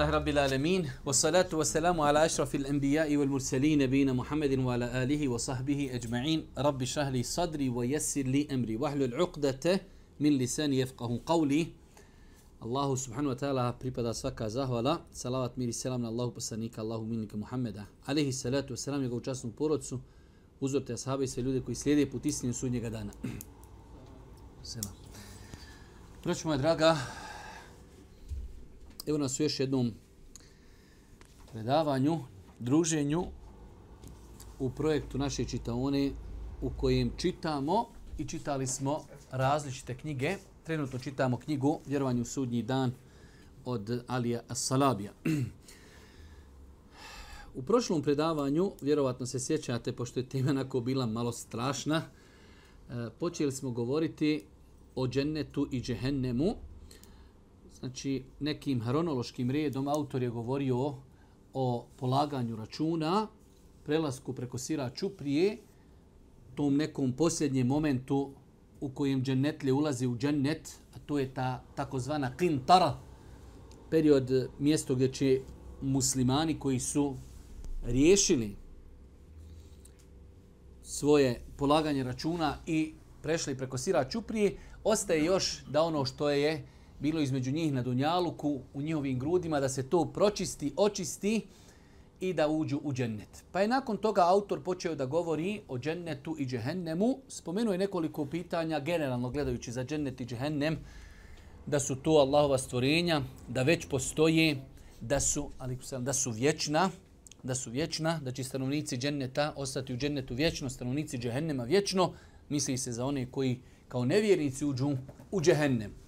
Alhamdulillah Rabbil Alamin Wa salatu wa salamu ala ashrafil anbiya i wal mursali nebina Muhammedin wa ala alihi wa sahbihi ajma'in. Rabbi shahli sadri wa yassir li amri wa ahlu l'uqdate min lisani jefqahu qawli. Allahu subhanu wa ta'ala pripada svaka zahvala. Salavat mir i salam na Allahu poslanika Allahu minika Muhammeda. Alihi salatu wa salam njegovu časnu porodcu. Uzorite ashabi sve ljude koji slijede put istinu sudnjega dana. Salam Proću moja draga, evo nas u još jednom predavanju, druženju u projektu naše čitaone u kojem čitamo i čitali smo različite knjige. Trenutno čitamo knjigu Vjerovanju u sudnji dan od Alija As-Salabija. U prošlom predavanju, vjerovatno se sjećate, pošto je tema onako bila malo strašna, e, počeli smo govoriti o džennetu i džehennemu, znači nekim hronološkim redom autor je govorio o polaganju računa, prelasku preko sira čuprije, tom nekom posljednjem momentu u kojem džennetlje ulazi u džennet, a to je ta takozvana qintara, period, mjesto gdje će muslimani koji su riješili svoje polaganje računa i prešli preko sira čuprije, ostaje još da ono što je bilo između njih na Dunjaluku, u njihovim grudima, da se to pročisti, očisti i da uđu u džennet. Pa je nakon toga autor počeo da govori o džennetu i džehennemu. Spomenuo je nekoliko pitanja, generalno gledajući za džennet i džehennem, da su to Allahova stvorenja, da već postoje, da su, ali da su vječna, da su vječna, da će stanovnici dženneta ostati u džennetu vječno, stanovnici džehennema vječno, misli se za one koji kao nevjernici uđu u džehennem.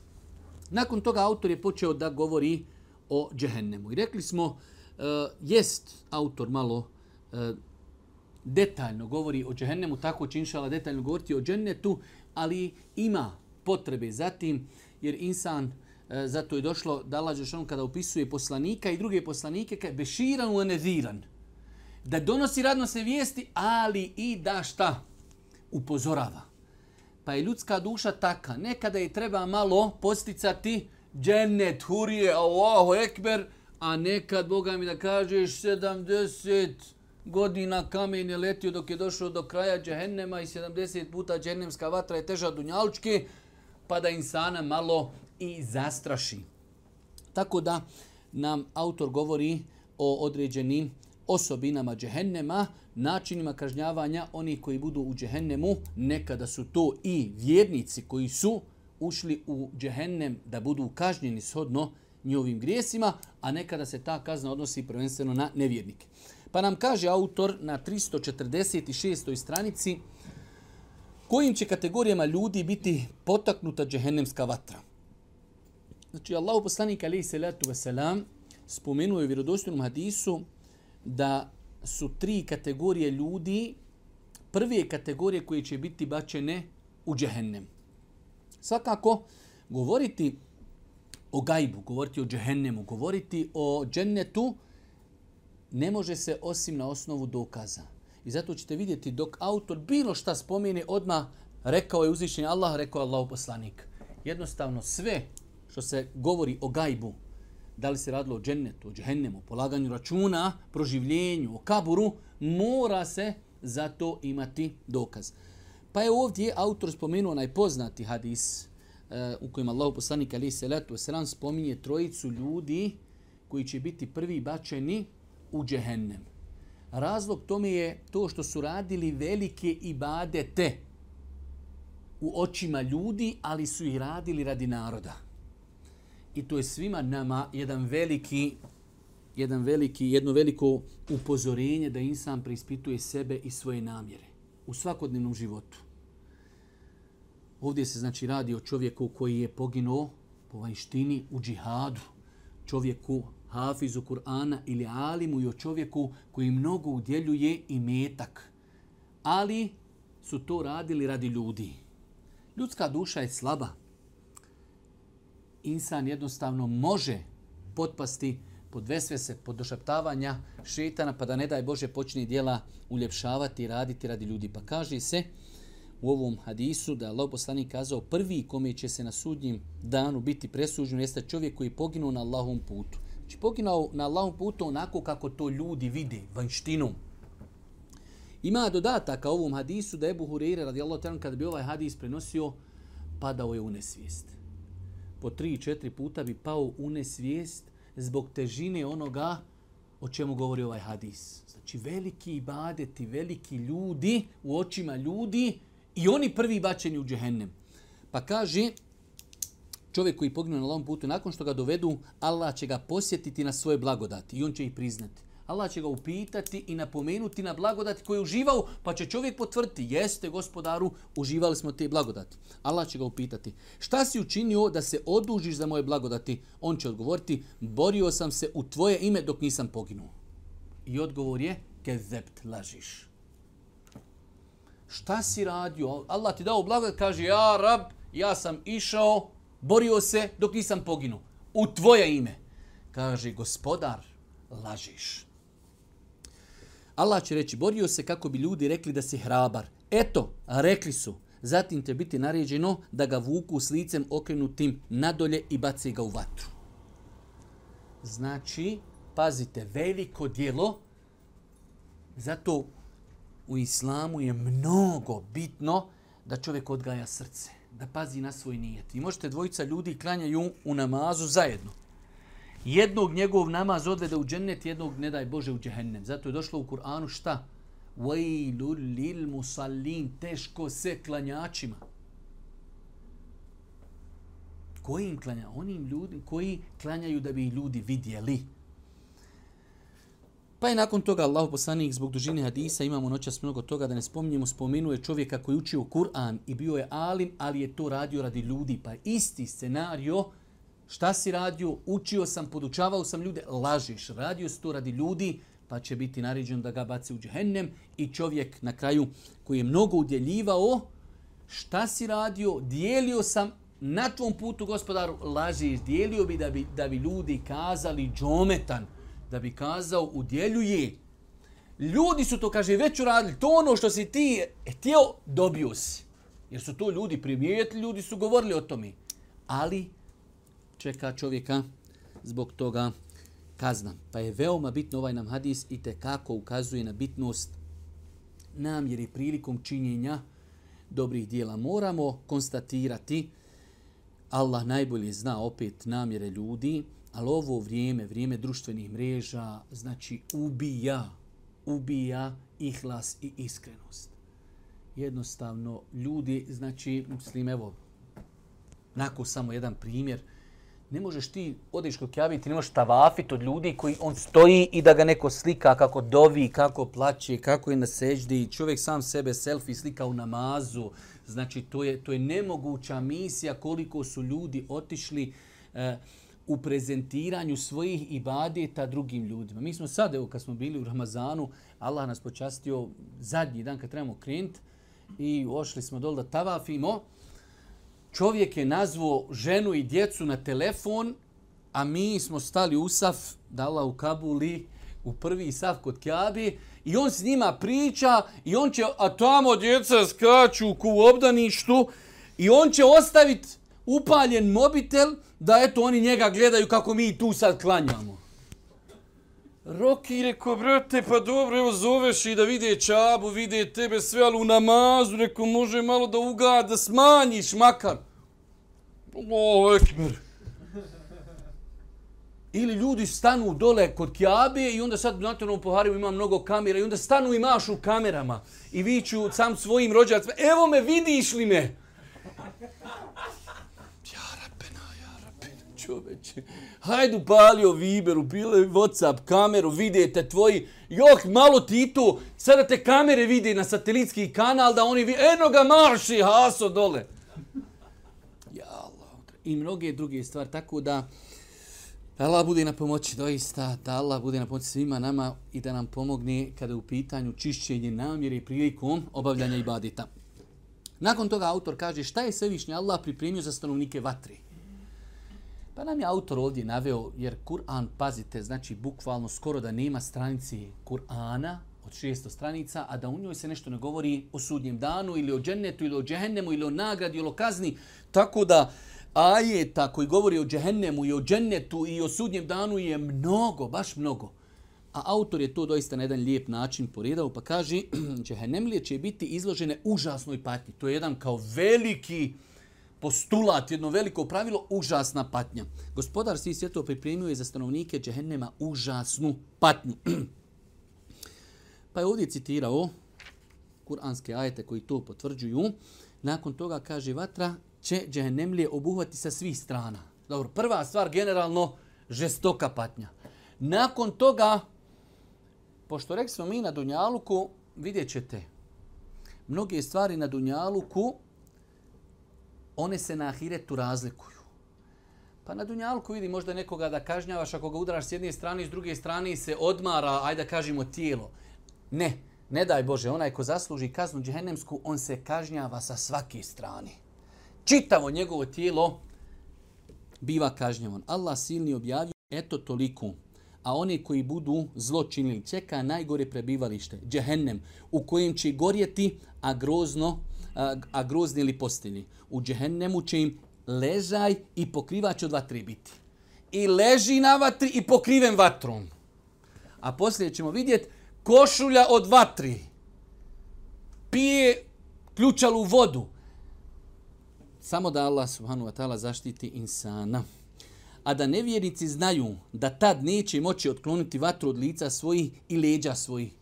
Nakon toga autor je počeo da govori o džehennemu. I rekli smo, uh, jest autor malo uh, detaljno govori o džehennemu, tako će inšala detaljno govoriti o džennetu, ali ima potrebe za tim, jer insan, e, uh, zato je došlo da Allah Žešanu kada upisuje poslanika i druge poslanike, kaj beširan u aneziran, Da donosi radnose vijesti, ali i da šta? Upozorava. Pa je ljudska duša taka. Nekada je treba malo posticati džennet, hurije, Allahu ekber, a nekad, Boga mi da kažeš, 70 godina kamen je letio dok je došao do kraja džehennema i 70 puta džehennemska vatra je teža dunjalučke, pa da insana malo i zastraši. Tako da nam autor govori o određenim osobinama džehennema, načinima kažnjavanja onih koji budu u džehennemu, nekada su to i vjernici koji su ušli u džehennem da budu kažnjeni shodno njihovim grijesima, a nekada se ta kazna odnosi prvenstveno na nevjernike. Pa nam kaže autor na 346. stranici kojim će kategorijama ljudi biti potaknuta džehennemska vatra. Znači, Allahu poslanik alaihi salatu wasalam spomenuo je u vjerodostojnom hadisu da su tri kategorije ljudi, prve kategorije koje će biti bačene u džehennem. Svakako, govoriti o gajbu, govoriti o džehennemu, govoriti o džennetu, ne može se osim na osnovu dokaza. I zato ćete vidjeti dok autor bilo šta spomene, odma rekao je uzvišenje Allah, rekao je Allah poslanik. Jednostavno sve što se govori o gajbu, da li se radilo o džennetu, o džehennemu, polaganju računa, proživljenju, o kaburu, mora se za to imati dokaz. Pa je ovdje autor spomenuo najpoznati hadis uh, u kojem Allah poslanik ali se letu sram spominje trojicu ljudi koji će biti prvi bačeni u džehennem. Razlog tome je to što su radili velike ibadete u očima ljudi, ali su ih radili radi naroda. I to je svima nama jedan veliki jedan veliki, jedno veliko upozorenje da insan preispituje sebe i svoje namjere u svakodnevnom životu. Ovdje se znači radi o čovjeku koji je poginuo po vanštini u džihadu, čovjeku hafizu Kur'ana ili alimu i o čovjeku koji mnogo udjeljuje i metak. Ali su to radili radi ljudi. Ljudska duša je slaba. Insan jednostavno može potpasti pod vesvese, pod došaptavanja šetana, pa da ne daj Bože počne dijela uljepšavati i raditi radi ljudi. Pa kaže se u ovom hadisu da Allah poslanik kazao prvi kome će se na sudnjim danu biti presuđen jeste čovjek koji je poginuo na Allahom putu. Znači poginuo na Allahom putu onako kako to ljudi vide, vanštinom. Ima dodataka ovom hadisu da je Buhurire radijallahu ta'ala kada bi ovaj hadis prenosio, padao je u nesvijest. Po tri, četiri puta bi pao u nesvijest zbog težine onoga o čemu govori ovaj hadis. Znači veliki ibadeti, veliki ljudi u očima ljudi i oni prvi bačeni u džehennem. Pa kaže, čovjek koji poginu na ovom putu, nakon što ga dovedu, Allah će ga posjetiti na svoje blagodati i on će ih priznati. Allah će ga upitati i napomenuti na blagodati koje je uživao, pa će čovjek potvrditi, jeste gospodaru, uživali smo te blagodati. Allah će ga upitati, šta si učinio da se odužiš za moje blagodati? On će odgovoriti, borio sam se u tvoje ime dok nisam poginuo. I odgovor je, kezept, lažiš. Šta si radio? Allah ti dao blagodat, kaže, ja rab, ja sam išao, borio se dok nisam poginuo. U tvoje ime. Kaže, gospodar, lažiš. Allah će reći, borio se kako bi ljudi rekli da si hrabar. Eto, rekli su. Zatim te biti naređeno da ga vuku s licem okrenutim nadolje i baci ga u vatru. Znači, pazite, veliko dijelo, zato u islamu je mnogo bitno da čovjek odgaja srce, da pazi na svoj nijet. I možete dvojica ljudi klanjaju u namazu zajedno jednog njegov namaz odvede u džennet, jednog ne daj Bože u džehennem. Zato je došlo u Kur'anu šta? Vajlul lil musallin, teško se klanjačima. Koji im klanja? Onim ljudi koji klanjaju da bi ljudi vidjeli. Pa je nakon toga Allah poslanik zbog dužine hadisa, imamo noćas mnogo toga da ne spominjemo, spominuje čovjeka koji učio Kur'an i bio je alim, ali je to radio radi ljudi. Pa isti scenario, Šta si radio? Učio sam, podučavao sam ljude. Lažiš. Radio si to radi ljudi, pa će biti naređen da ga baci u džehennem. I čovjek na kraju koji je mnogo udjeljivao, šta si radio? Dijelio sam na tvom putu, gospodaru, lažiš. Dijelio bi da bi, da bi ljudi kazali džometan, da bi kazao udjeljuje. Ljudi su to, kaže, već uradili. To ono što si ti e, htio, dobio si. Jer su to ljudi primijetili, ljudi su govorili o tome. Ali, čeka čovjeka zbog toga kazna. Pa je veoma bitno ovaj nam hadis i te kako ukazuje na bitnost namjeri prilikom činjenja dobrih dijela. Moramo konstatirati, Allah najbolje zna opet namjere ljudi, ali ovo vrijeme, vrijeme društvenih mreža, znači ubija, ubija ihlas i iskrenost. Jednostavno, ljudi, znači, mislim, evo, nakon samo jedan primjer, ne možeš ti odeš kod Kjavi, ti ne možeš tavafit od ljudi koji on stoji i da ga neko slika kako dovi, kako plaće, kako je na seždi. Čovjek sam sebe selfie slika u namazu. Znači, to je, to je nemoguća misija koliko su ljudi otišli e, u prezentiranju svojih ibadeta drugim ljudima. Mi smo sad, evo, kad smo bili u Ramazanu, Allah nas počastio zadnji dan kad trebamo krenuti i ošli smo dol da tavafimo čovjek je nazvao ženu i djecu na telefon, a mi smo stali u saf, dala u Kabuli, u prvi saf kod Kjabi, i on s njima priča, i on će, a tamo djeca skaču ku obdaništu, i on će ostaviti upaljen mobitel, da eto oni njega gledaju kako mi tu sad klanjamo. Roki reko, brate, pa dobro, evo zoveš i da vide čabu, vide tebe sve, ali u namazu, reko, može malo da ugada, da smanjiš makar. O, ekber. Ili ljudi stanu dole kod Kjabe i onda sad na tom pohariju ima mnogo kamera i onda stanu i mašu kamerama i viću sam svojim rođacima, evo me, vidiš li me? čoveče. Hajdu palio Viberu, bile Whatsapp kameru, vidite tvoji, jok, malo ti to, sada te kamere vide na satelitski kanal da oni vi, eno ga marši, haso dole. Ja Allah. I mnoge druge stvari, tako da Da Allah bude na pomoći doista, da Allah bude na pomoći svima nama i da nam pomogne kada je u pitanju čišćenje namjere prilikom obavljanja ibadita. Nakon toga autor kaže šta je svevišnji Allah pripremio za stanovnike vatre. Pa nam je autor ovdje naveo, jer Kur'an, pazite, znači bukvalno skoro da nema stranici Kur'ana od 600 stranica, a da u njoj se nešto ne govori o sudnjem danu ili o džennetu ili o džehennemu ili o nagradi ili o kazni. Tako da ajeta koji govori o džehennemu i o džennetu i o sudnjem danu je mnogo, baš mnogo. A autor je to doista na jedan lijep način poredao pa kaže džehennemlije će biti izložene užasnoj patnji. To je jedan kao veliki postulat, jedno veliko pravilo, užasna patnja. Gospodar svih svjetova pripremio je za stanovnike džehennema užasnu patnju. pa je ovdje citirao kuranske ajete koji to potvrđuju. Nakon toga kaže vatra će džehennemlije obuhvati sa svih strana. Dobro, prva stvar generalno žestoka patnja. Nakon toga, pošto rekli smo mi na Dunjaluku, vidjet ćete, mnoge stvari na Dunjaluku, one se na Ahiretu razlikuju. Pa na Dunjalku vidi možda nekoga da kažnjavaš ako ga udaraš s jedne strane i s druge strane se odmara, ajde da kažemo, tijelo. Ne, ne daj Bože, onaj ko zasluži kaznu džehennemsku, on se kažnjava sa svake strane čitavo njegovo tijelo biva kažnjavan. Allah silni objavio, eto toliko. A oni koji budu zločinili, čeka najgore prebivalište, džehennem, u kojem će gorjeti, a grozno, a, a grozni ili postini. U džehennemu će im ležaj i pokrivač od vatri biti. I leži na vatri i pokriven vatrom. A poslije ćemo vidjeti košulja od vatri. Pije ključalu vodu samo da Allah subhanahu wa ta'ala zaštiti insana. A da nevjernici znaju da tad neće moći otkloniti vatru od lica svojih i leđa svojih.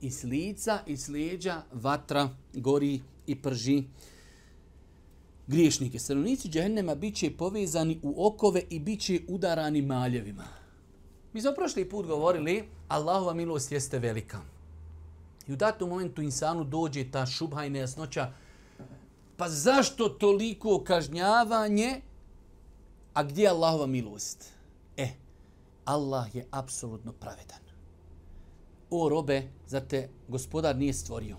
I s lica i s leđa vatra gori i prži griješnike. Stanovnici džehennema bit će povezani u okove i bit će udarani maljevima. Mi smo prošli put govorili, Allahova milost jeste velika. I u datom momentu insanu dođe ta šubha i nejasnoća, Pa zašto toliko kažnjavanje, a gdje je Allahova milost? E, Allah je apsolutno pravedan. O robe, za te gospodar nije stvorio.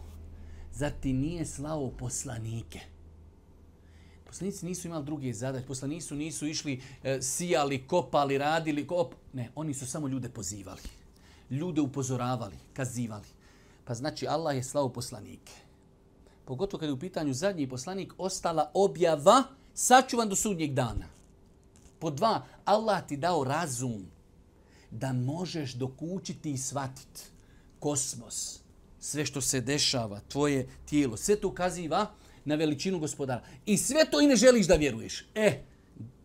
Zar ti nije slao poslanike? Poslanici nisu imali druge zadaće. Poslanici nisu išli, e, sijali, kopali, radili. Kop... Ne, oni su samo ljude pozivali. Ljude upozoravali, kazivali. Pa znači Allah je slao poslanike pogotovo kad je u pitanju zadnji poslanik, ostala objava sačuvan do sudnjeg dana. Po dva, Allah ti dao razum da možeš dokučiti i shvatiti kosmos, sve što se dešava, tvoje tijelo, sve to ukaziva na veličinu gospodara. I sve to i ne želiš da vjeruješ. E,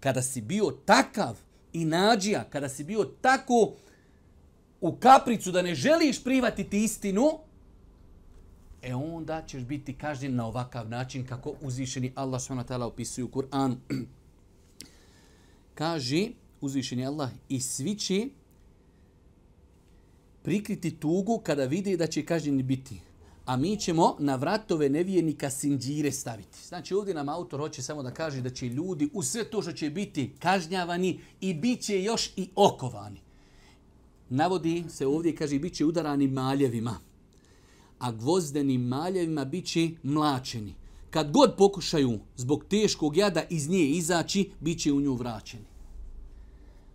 kada si bio takav i nađija, kada si bio tako u kapricu da ne želiš privatiti istinu, e onda ćeš biti kažnjen na ovakav način kako uzvišeni Allah s.w.t. opisuje u Kur'an. Kaže uzvišeni Allah i svi će prikriti tugu kada vide da će kažnjeni biti. A mi ćemo na vratove nevijenika sinđire staviti. Znači ovdje nam autor hoće samo da kaže da će ljudi u sve to što će biti kažnjavani i bit će još i okovani. Navodi se ovdje, kaže, bit će udarani maljevima a gvozdenim maljevima bit će mlačeni. Kad god pokušaju zbog teškog jada iz nje izaći, bit će u nju vraćeni.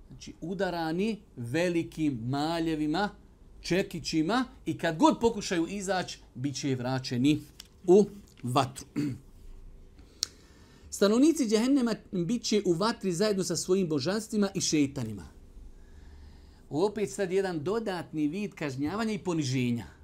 Znači, udarani velikim maljevima, čekićima i kad god pokušaju izaći, bit će vraćeni u vatru. Stanovnici džehennema bit će u vatri zajedno sa svojim božanstvima i šeitanima. Opet sad jedan dodatni vid kažnjavanja i poniženja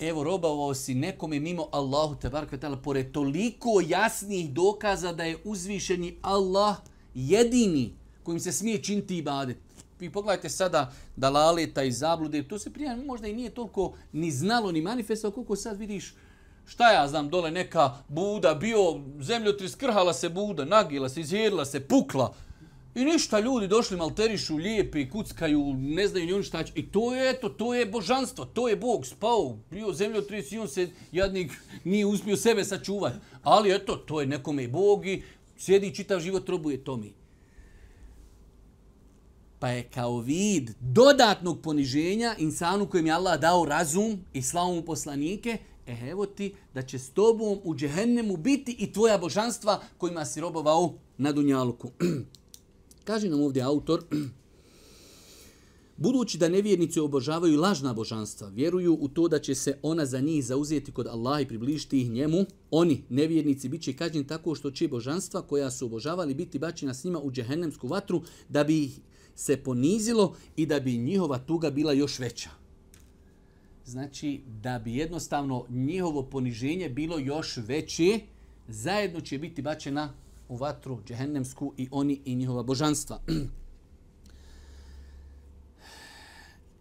evo robavao si nekome mimo Allahu te barke tala pored toliko jasnih dokaza da je uzvišeni Allah jedini kojim se smije činiti ibadet. Vi pogledajte sada da laleta i zablude, to se prije možda i nije toliko ni znalo ni manifesto, koliko sad vidiš šta ja znam, dole neka buda, bio zemljotris, krhala se buda, nagila se, izjedila se, pukla. I ništa, ljudi došli malterišu, lijepi, kuckaju, ne znaju ni oni šta će. I to je, eto, to je božanstvo, to je Bog, spao, bio zemljo 30 i on se jadnik nije uspio sebe sačuvati. Ali eto, to je nekome Bog i sjedi čitav život robuje to mi. Pa je kao vid dodatnog poniženja insanu kojem je Allah dao razum i slavu mu poslanike, e evo ti da će s tobom u džehennemu biti i tvoja božanstva kojima si robovao na Dunjaluku. Kaže nam ovdje autor, Budući da nevjernici obožavaju lažna božanstva, vjeruju u to da će se ona za njih zauzeti kod Allaha i približiti ih njemu, oni, nevjernici, bit će kažnjeni tako što će božanstva koja su obožavali biti bačena s njima u džehennemsku vatru da bi ih se ponizilo i da bi njihova tuga bila još veća. Znači, da bi jednostavno njihovo poniženje bilo još veće, zajedno će biti bačena u vatru džehennemsku i oni i njihova božanstva.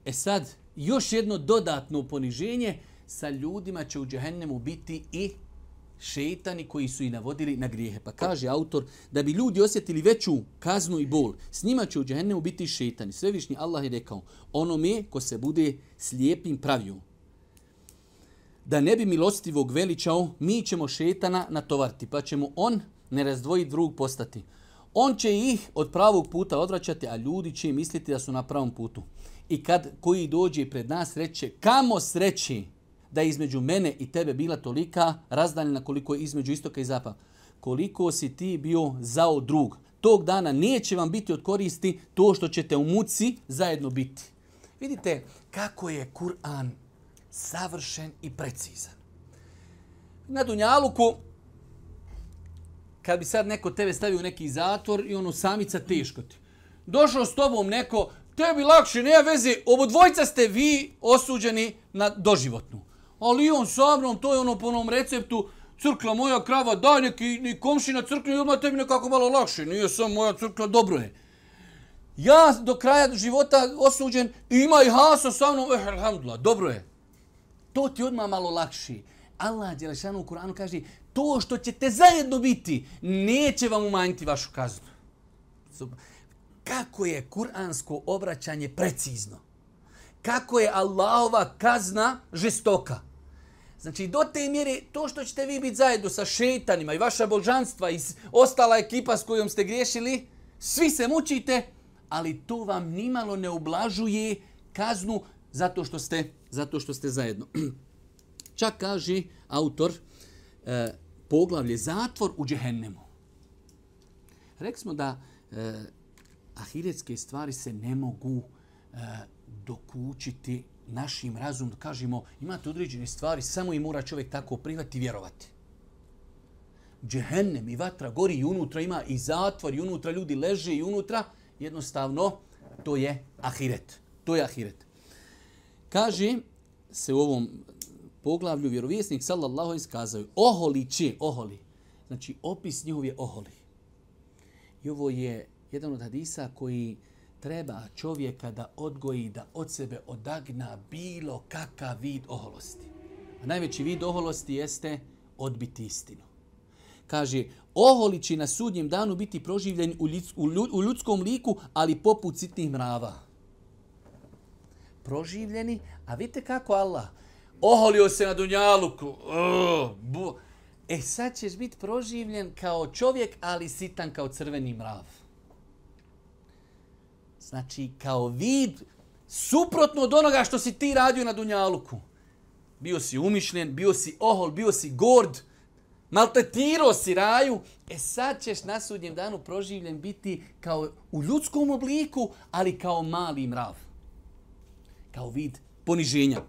E sad, još jedno dodatno poniženje, sa ljudima će u džehennemu biti i šeitani koji su i navodili na grijehe. Pa kaže autor, da bi ljudi osjetili veću kaznu i bol, s njima će u džehennemu biti šeitani. Svevišnji Allah je rekao, onome ko se bude slijepim pravio. Da ne bi milostivog veličao, mi ćemo šetana natovarti, pa ćemo on ne razdvoji drug postati. On će ih od pravog puta odvraćati, a ljudi će misliti da su na pravom putu i kad koji dođe pred nas reće kamo sreći da između mene i tebe bila tolika razdaljena koliko je između istoka i zapada. Koliko si ti bio zao drug. Tog dana neće vam biti od koristi to što ćete u muci zajedno biti. Vidite kako je Kur'an savršen i precizan. Na Dunjaluku, kad bi sad neko tebe stavio u neki zatvor i ono samica teško ti. Došao s tobom neko, tebi lakše, nema veze, obo dvojca ste vi osuđeni na doživotnu. Ali on sa mnom, to je ono po onom receptu, crkla moja krava, daj neki ni komšina crkne i odmah tebi nekako malo lakše. Nije samo moja crkla, dobro je. Ja do kraja života osuđen ima i haso sa mnom, eh, alhamdulillah, dobro je. To ti odmah malo lakši. Allah Đelešanu u Kur'anu kaže, to što ćete zajedno biti, neće vam umanjiti vašu kaznu kako je kuransko obraćanje precizno. Kako je Allahova kazna žestoka. Znači, do te mjere, to što ćete vi biti zajedno sa šetanima i vaša božanstva i ostala ekipa s kojom ste griješili, svi se mučite, ali to vam nimalo ne ublažuje kaznu zato što ste, zato što ste zajedno. Čak kaže autor e, poglavlje zatvor u džehennemu. Rekli smo da e, ahiretske stvari se ne mogu e, dokučiti našim razumom. Kažemo, imate određene stvari, samo i mora čovjek tako prihvati i vjerovati. Džehennem i vatra gori i unutra ima i zatvor i unutra ljudi leže i unutra. Jednostavno, to je ahiret. To je ahiret. Kaže se u ovom poglavlju vjerovjesnik sallallahu iskazaju oholi će, oholi. Znači, opis njihov je oholi. I ovo je jedan od hadisa koji treba čovjeka da odgoji, da od sebe odagna bilo kakav vid oholosti. A najveći vid oholosti jeste odbiti istinu. Kaže, oholi će na sudnjem danu biti proživljeni u, ljud, u ljudskom liku, ali poput sitnih mrava. Proživljeni, a vidite kako Allah oholio se na dunjaluku. E sad ćeš biti proživljen kao čovjek, ali sitan kao crveni mrav. Znači, kao vid, suprotno od onoga što si ti radio na Dunjaluku. Bio si umišljen, bio si ohol, bio si gord, maltetirao si raju. E sad ćeš na sudnjem danu proživljen biti kao u ljudskom obliku, ali kao mali mrav. Kao vid poniženja.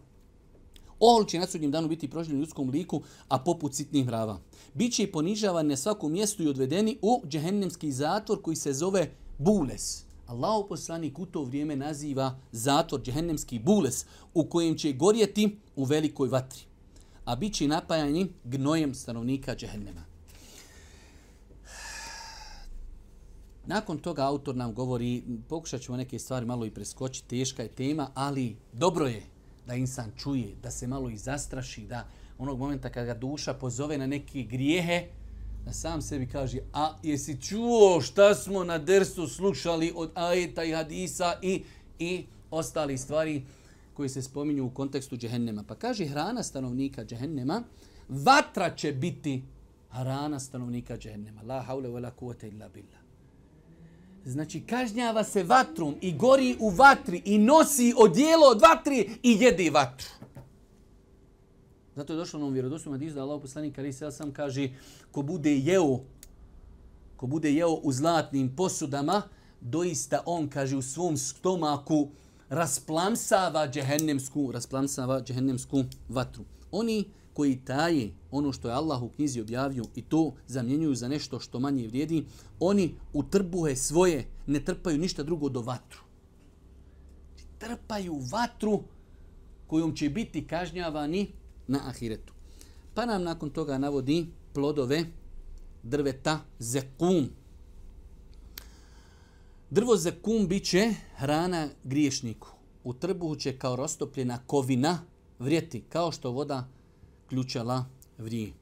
Ohol će na sudnjem danu biti proživljen u ljudskom liku, a poput sitnih mrava. Biće ponižavan na svakom mjestu i odvedeni u džehennemski zatvor koji se zove Bules. Allahu poslanik u to vrijeme naziva zatvor džehennemski bules u kojem će gorjeti u velikoj vatri, a bit će napajani gnojem stanovnika džehennema. Nakon toga autor nam govori, pokušat ćemo neke stvari malo i preskočiti, teška je tema, ali dobro je da insan čuje, da se malo i zastraši, da onog momenta kada ga duša pozove na neke grijehe, da sam sebi kaže, a jesi čuo šta smo na dersu slušali od ajeta i hadisa i, i ostali stvari koji se spominju u kontekstu džehennema. Pa kaže hrana stanovnika džehennema, vatra će biti hrana stanovnika džehennema. La haule wa la kuvata illa billah. Znači, kažnjava se vatrom i gori u vatri i nosi odjelo od vatri i jede vatru. Zato je došlo na ovom vjerodostom hadisu da Allah poslanik ali se sam kaže ko bude jeo ko bude jeo u zlatnim posudama, doista on kaže u svom stomaku rasplamsava džehennemsku, rasplamsava džehennemsku vatru. Oni koji taje ono što je Allah u knjizi objavio i to zamjenjuju za nešto što manje vrijedi, oni u trbuhe svoje ne trpaju ništa drugo do vatru. Trpaju vatru kojom će biti kažnjavani na ahiretu. Pa nam nakon toga navodi plodove drveta zekum. Drvo zekum bit će hrana griješniku. U trbuhu će kao rostopljena kovina vrijeti, kao što voda ključala vrije.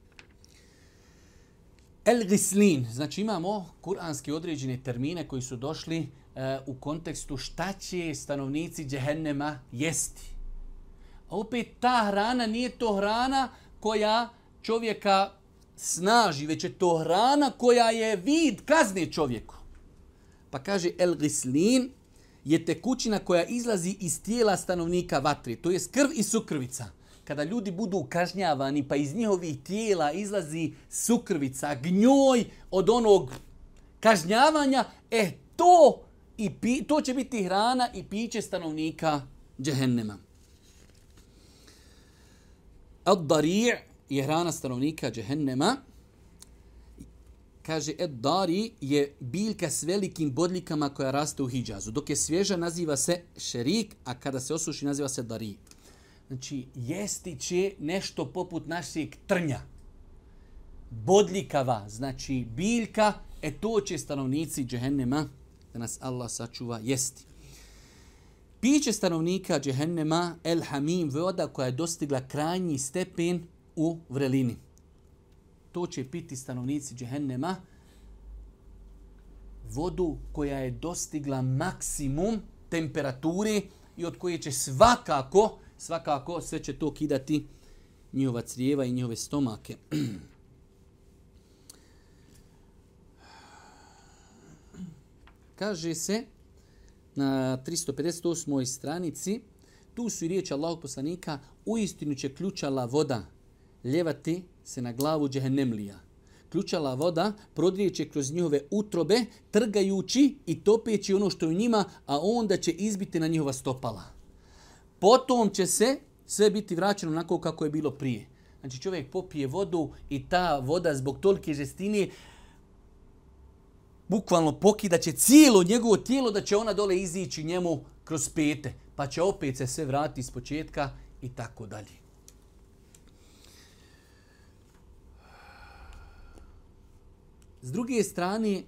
El gislin, znači imamo kuranski određene termine koji su došli e, u kontekstu šta će stanovnici džehennema jesti. A opet ta hrana nije to hrana koja čovjeka snaži, već je to hrana koja je vid kazne čovjeku. Pa kaže El Gislin je tekućina koja izlazi iz tijela stanovnika vatri. To je krv i sukrvica. Kada ljudi budu kažnjavani pa iz njihovih tijela izlazi sukrvica, gnjoj od onog kažnjavanja, e to, i pi, to će biti hrana i piće stanovnika džehennema. Ad-Dari' je hrana stanovnika džehennema. Kaže, Ad-Dari je biljka s velikim bodljikama koja raste u Hidžazu. Dok je svježa, naziva se šerik, a kada se osuši, naziva se Dari. Znači, jesti će nešto poput našeg trnja. Bodljikava, znači biljka, e to će stanovnici džehennema, da nas Allah sačuva, jesti. Piće stanovnika džehennema el hamim voda koja je dostigla krajnji stepen u vrelini. To će piti stanovnici džehennema vodu koja je dostigla maksimum temperature i od koje će svakako, svakako sve će to kidati njihova crijeva i njihove stomake. Kaže se, na 358. stranici, tu su i riječi Allahog poslanika, u istinu će ključala voda ljevati se na glavu džehennemlija. Ključala voda prodrijeće kroz njihove utrobe, trgajući i topeći ono što je u njima, a onda će izbiti na njihova stopala. Potom će se sve biti vraćeno onako kako je bilo prije. Znači čovjek popije vodu i ta voda zbog tolike žestine bukvalno pokida će cijelo njegovo tijelo da će ona dole izići njemu kroz pete, pa će opet se sve vratiti iz početka i tako dalje. S druge strane,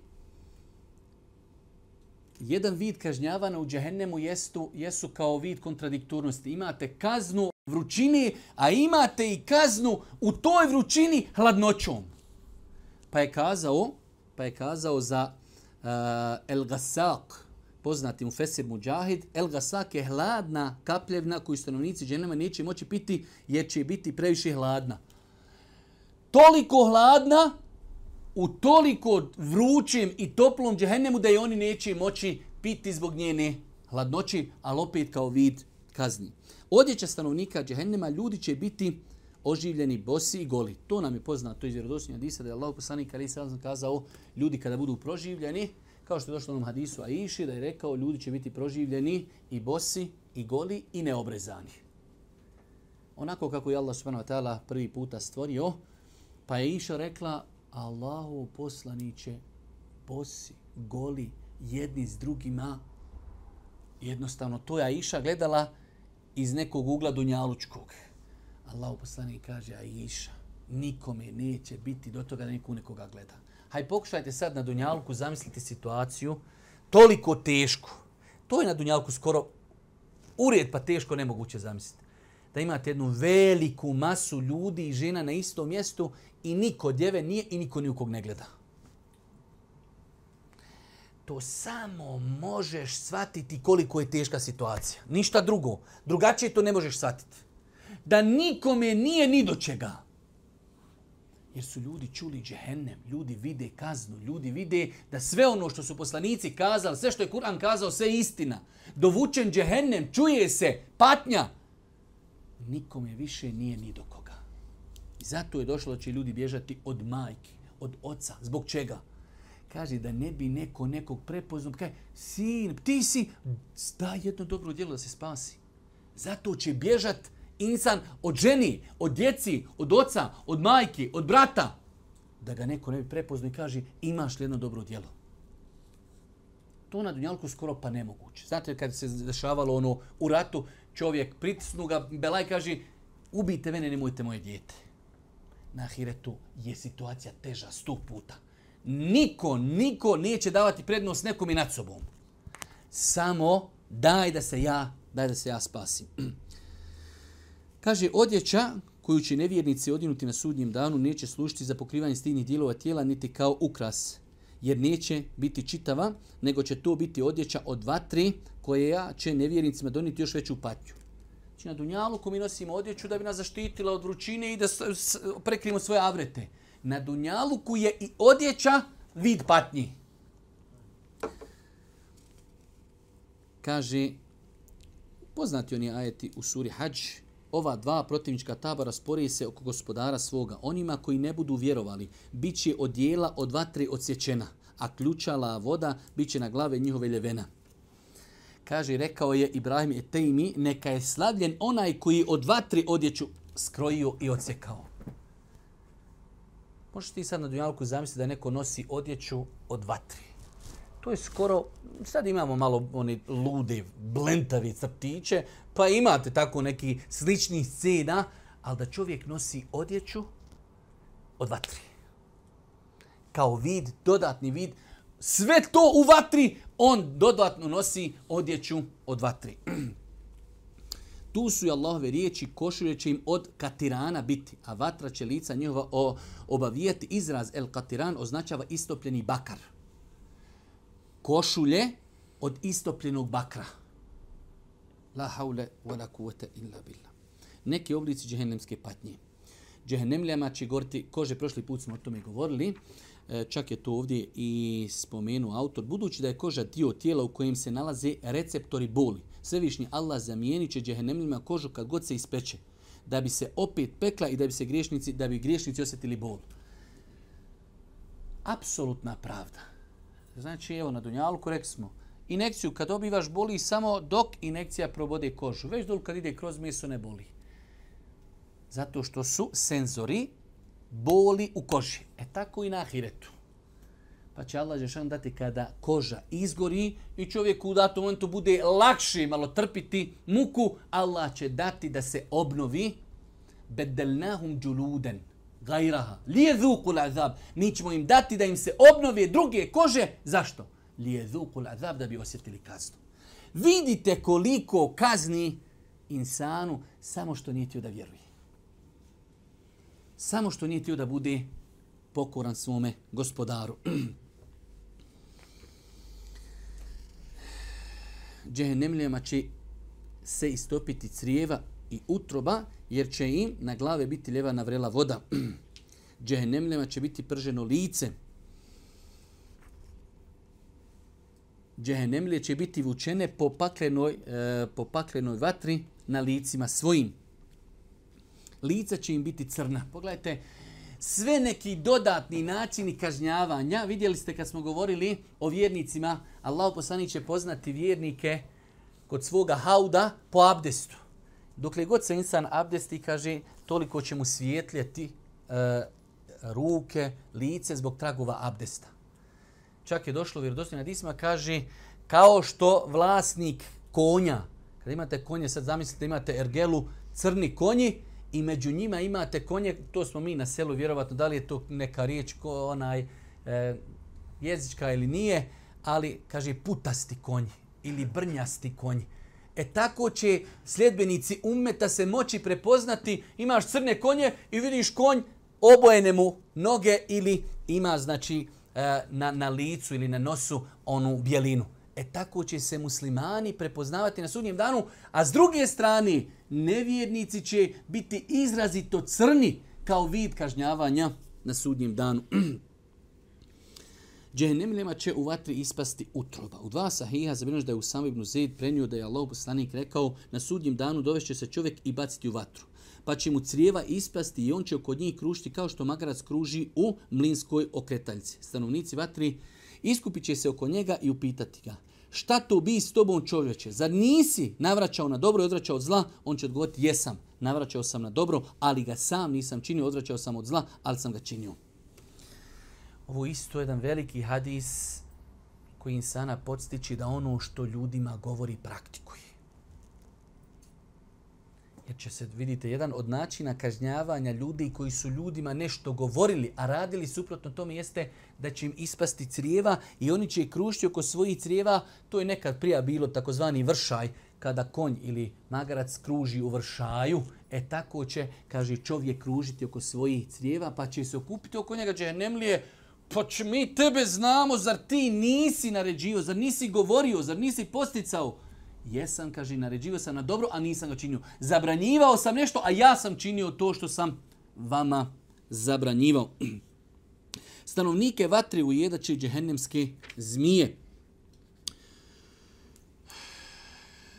jedan vid kažnjavana u džehennemu jestu, jesu kao vid kontradiktornosti. Imate kaznu vrućini, a imate i kaznu u toj vrućini hladnoćom. Pa je kazao, pa je kazao za uh, El Gasak, poznati mu Fesir Mujahid, El Gasak je hladna kapljevna koju stanovnici ženama neće moći piti jer će biti previše hladna. Toliko hladna u toliko vrućem i toplom džehennemu da je oni neće moći piti zbog njene hladnoći, ali opet kao vid kazni. Odjeća stanovnika džehennema ljudi će biti oživljeni bosi i goli. To nam je poznato iz vjerodostojnog hadisa da je Allah poslanik ali sam kazao ljudi kada budu proživljeni, kao što je došlo u onom hadisu Aiši, da je rekao ljudi će biti proživljeni i bosi i goli i neobrezani. Onako kako je Allah subhanahu wa ta'ala prvi puta stvorio, pa je Iša rekla Allahu poslaniće bosi, goli, jedni s drugima. Jednostavno, to je Aisha gledala iz nekog ugla Dunjalučkog. Allahu poslanik kaže, Aisha, nikome neće biti do toga da niko nekoga gleda. Haj pokušajte sad na Dunjalku zamisliti situaciju toliko teško. To je na Dunjalku skoro ured pa teško nemoguće zamisliti. Da imate jednu veliku masu ljudi i žena na istom mjestu i niko djeve nije i niko nikog ne gleda. To samo možeš shvatiti koliko je teška situacija. Ništa drugo. Drugačije to ne možeš shvatiti. Da nikome nije ni do čega. Jer su ljudi čuli džehennem, ljudi vide kaznu, ljudi vide da sve ono što su poslanici kazali, sve što je Kur'an kazao, sve je istina. Dovučen džehennem, čuje se, patnja. Nikome više nije ni do koga. I zato je došlo da će ljudi bježati od majke, od oca. Zbog čega? Kaže da ne bi neko nekog prepoznao. Kaže, sin, ti si, daj jedno dobro djelo da se spasi. Zato će bježati insan od ženi, od djeci, od oca, od majke, od brata, da ga neko ne bi prepoznao i kaže imaš li jedno dobro djelo. To na Dunjalku skoro pa nemoguće. Znate kad se dešavalo ono u ratu, čovjek pritisnu ga, Belaj kaže ubijte mene, nemojte moje djete. Na Ahiretu je situacija teža sto puta. Niko, niko neće davati prednost nekom i nad sobom. Samo daj da se ja, daj da se ja spasim. Kaže, odjeća koju će nevjernici odinuti na sudnjem danu neće služiti za pokrivanje stidnih dijelova tijela niti kao ukras, jer neće biti čitava, nego će to biti odjeća od vatre koja će nevjernicima doniti još veću patnju. Znači na Dunjaluku mi nosimo odjeću da bi nas zaštitila od vrućine i da prekrimo svoje avrete. Na Dunjaluku je i odjeća vid patnji. Kaže, poznati oni ajeti u suri Hadž, ova dva protivnička tabora sporije se oko gospodara svoga. Onima koji ne budu vjerovali, bit će od dijela od vatre odsječena, a ključala voda bit će na glave njihove ljevena. Kaže, rekao je Ibrahim Etejmi, neka je slavljen onaj koji od vatri odjeću skrojio i odsjekao. Možeš ti sad na dunjalku zamisliti da neko nosi odjeću od vatri. To je skoro, sad imamo malo oni lude, blentavi crtiće, pa imate tako neki slični scena, ali da čovjek nosi odjeću od vatri. Kao vid, dodatni vid, sve to u vatri, on dodatno nosi odjeću od vatri. Tu su i Allahove riječi, košulje će im od katirana biti, a vatra će lica njihova obavijeti. Izraz el katiran označava istopljeni bakar košulje od istopljenog bakra. La haule wa la kuvvete illa billah. Neki oblici džehennemske patnje. Džehennemljama će goriti kože, prošli put smo o tome govorili, e, čak je to ovdje i spomenu autor, budući da je koža dio tijela u kojem se nalaze receptori boli. Svevišnji Allah zamijenit će džehennemljima kožu kad god se ispeče, da bi se opet pekla i da bi se griješnici, da bi griješnici osjetili bol. Apsolutna pravda. Znači, evo, na Dunjalku rekli smo, inekciju kad dobivaš boli samo dok inekcija probode kožu. Već dol kad ide kroz meso ne boli. Zato što su senzori boli u koži. E tako i na ahiretu. Pa će Allah Žešan dati kada koža izgori i čovjek u datom momentu bude lakše malo trpiti muku, Allah će dati da se obnovi bedelnahum džuluden gajraha. Lije zuku azab. Mi ćemo im dati da im se obnove druge kože. Zašto? Lije zuku azab da bi osjetili kaznu. Vidite koliko kazni insanu samo što nije tio da vjeruje. Samo što nije tio da bude pokoran svome gospodaru. Džehennemljama će se istopiti crijeva i utroba, jer će im na glave biti ljeva navrela voda. Džehennemljama će biti prženo lice. Džehennemlje će biti vučene po paklenoj, e, po paklenoj vatri na licima svojim. Lica će im biti crna. Pogledajte, sve neki dodatni načini kažnjavanja, vidjeli ste kad smo govorili o vjernicima, Allah poslani će poznati vjernike kod svoga hauda po abdestu dokle god se insan abdesti, kaže, toliko će mu svijetljeti e, ruke, lice zbog tragova abdesta. Čak je došlo vjerodostojna disma, kaže, kao što vlasnik konja, kada imate konje, sad zamislite, imate ergelu, crni konji, i među njima imate konje, to smo mi na selu, vjerovatno, da li je to neka riječ, ko onaj, e, jezička ili nije, ali, kaže, putasti konji ili brnjasti konji. E tako će sljedbenici ummeta se moći prepoznati, imaš crne konje i vidiš konj, obojene mu noge ili ima znači e, na, na licu ili na nosu onu bjelinu. E tako će se muslimani prepoznavati na sudnjem danu, a s druge strane nevjernici će biti izrazito crni kao vid kažnjavanja na sudnjem danu. Džehennemljama će u vatri ispasti utroba. U dva sahiha zabrinuš da je Usama ibn Zaid prenio da je Allah poslanik rekao na sudnjem danu dovešće se čovjek i baciti u vatru. Pa će mu crijeva ispasti i on će oko njih krušiti kao što magarac kruži u mlinskoj okretaljci. Stanovnici vatri iskupit će se oko njega i upitati ga šta to bi s tobom čovječe? Zar nisi navraćao na dobro i odvraćao od zla? On će odgovoriti jesam, navraćao sam na dobro, ali ga sam nisam činio, odvraćao sam od zla, ali sam ga činio. Ovo isto je jedan veliki hadis koji insana podstiči da ono što ljudima govori praktikuje. Jer će se, vidite, jedan od načina kažnjavanja ljudi koji su ljudima nešto govorili, a radili suprotno tome jeste da će im ispasti crijeva i oni će krušiti oko svojih crijeva. To je nekad prija bilo takozvani vršaj, kada konj ili magarac kruži u vršaju, e tako će, kaže, čovjek kružiti oko svojih crijeva, pa će se okupiti oko njega, džehennemlije, nemlije, pa će mi tebe znamo, zar ti nisi naređio, zar nisi govorio, zar nisi posticao? Jesam, kaže, naređivao sam na dobro, a nisam ga činio. Zabranjivao sam nešto, a ja sam činio to što sam vama zabranjivao. Stanovnike vatre ujedaće džehennemske zmije.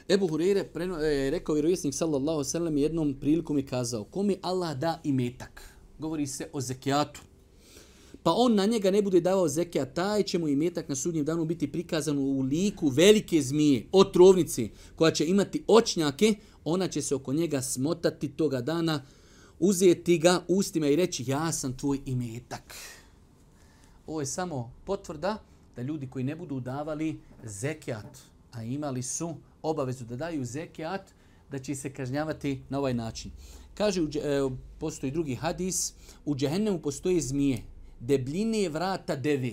Ebu Hureyre e, je rekao vjerovjesnik sallallahu sallam jednom prilikom je kazao kome Allah da imetak. Govori se o zekijatu pa on na njega ne bude davao zekija, taj će mu imetak na sudnjem danu biti prikazan u liku velike zmije, otrovnice, koja će imati očnjake, ona će se oko njega smotati toga dana, uzeti ga ustima i reći ja sam tvoj imetak. Ovo je samo potvrda da ljudi koji ne budu davali zekijat, a imali su obavezu da daju zekijat, da će se kažnjavati na ovaj način. Kaže, e, postoji drugi hadis, u džehennemu postoje zmije, debljine vrata deve.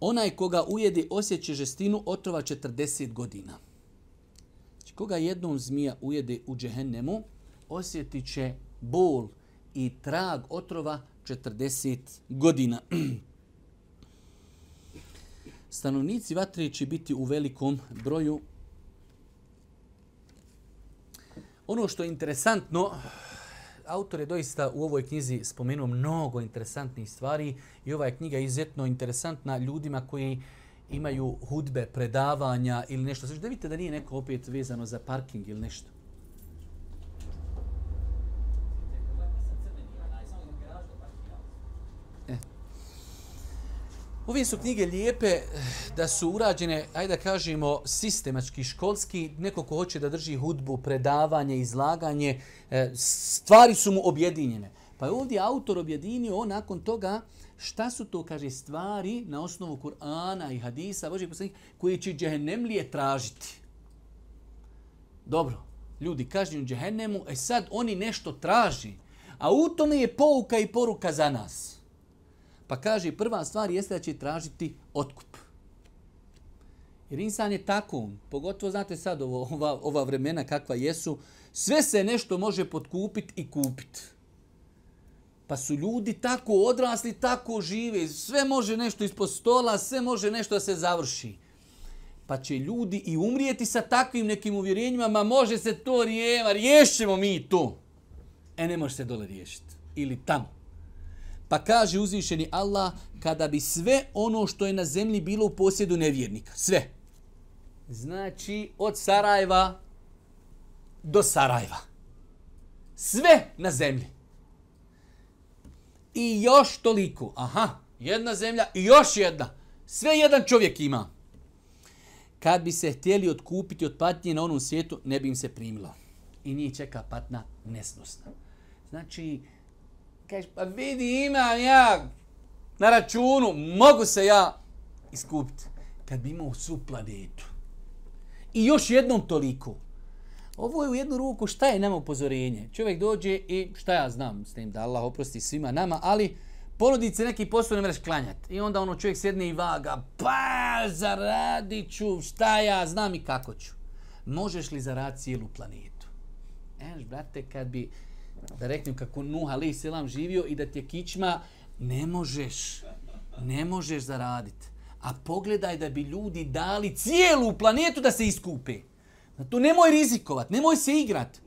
Onaj koga ujede osjeće žestinu otrova 40 godina. Znači, koga jednom zmija ujede u džehennemu, osjetit će bol i trag otrova 40 godina. Stanovnici vatre će biti u velikom broju. Ono što je interesantno, autor je doista u ovoj knjizi spomenuo mnogo interesantnih stvari i ova je knjiga izuzetno interesantna ljudima koji imaju hudbe, predavanja ili nešto. Znači da vidite da nije neko opet vezano za parking ili nešto. Ove su knjige lijepe eh, da su urađene, ajde da kažemo, sistematski, školski. Neko ko hoće da drži hudbu, predavanje, izlaganje, eh, stvari su mu objedinjene. Pa je ovdje autor objedinio on nakon toga šta su to, kaže, stvari na osnovu Kur'ana i Hadisa, Božih poslanih, koje će džehennemlije tražiti. Dobro, ljudi kažnju džehennemu, e sad oni nešto traži, a u tome je pouka i poruka za nas. Pa kaže, prva stvar jeste da će tražiti otkup. Jer insan je tako, pogotovo znate sad ovo, ova, ova vremena kakva jesu, sve se nešto može potkupiti i kupiti. Pa su ljudi tako odrasli, tako žive, sve može nešto ispod stola, sve može nešto da se završi. Pa će ljudi i umrijeti sa takvim nekim uvjerenjima, ma može se to rijeva, riješćemo mi to. E ne može se dole riješiti. Ili tamo. Pa kaže uzvišeni Allah, kada bi sve ono što je na zemlji bilo u posjedu nevjernika, sve. Znači, od Sarajeva do Sarajeva. Sve na zemlji. I još toliko. Aha, jedna zemlja i još jedna. Sve jedan čovjek ima. Kad bi se htjeli odkupiti od patnje na onom svijetu, ne bi im se primila. I njih čeka patna nesnosna. Znači, Kažeš, pa vidi, imam ja na računu, mogu se ja iskupiti. Kad bi imao svu planetu. I još jednom toliko. Ovo je u jednu ruku, šta je nama upozorenje? Čovjek dođe i šta ja znam s tim da Allah oprosti svima nama, ali ponudit se neki posao ne mreš klanjati. I onda ono čovjek sjedne i vaga, pa zaradit ću, šta ja znam i kako ću. Možeš li zaraditi cijelu planetu? Eš, brate, kad bi reknem kako Nuh alaih selam živio i da ti je kičma, ne možeš, ne možeš zaraditi. A pogledaj da bi ljudi dali cijelu planetu da se iskupe. Na to nemoj rizikovat, nemoj se igrat.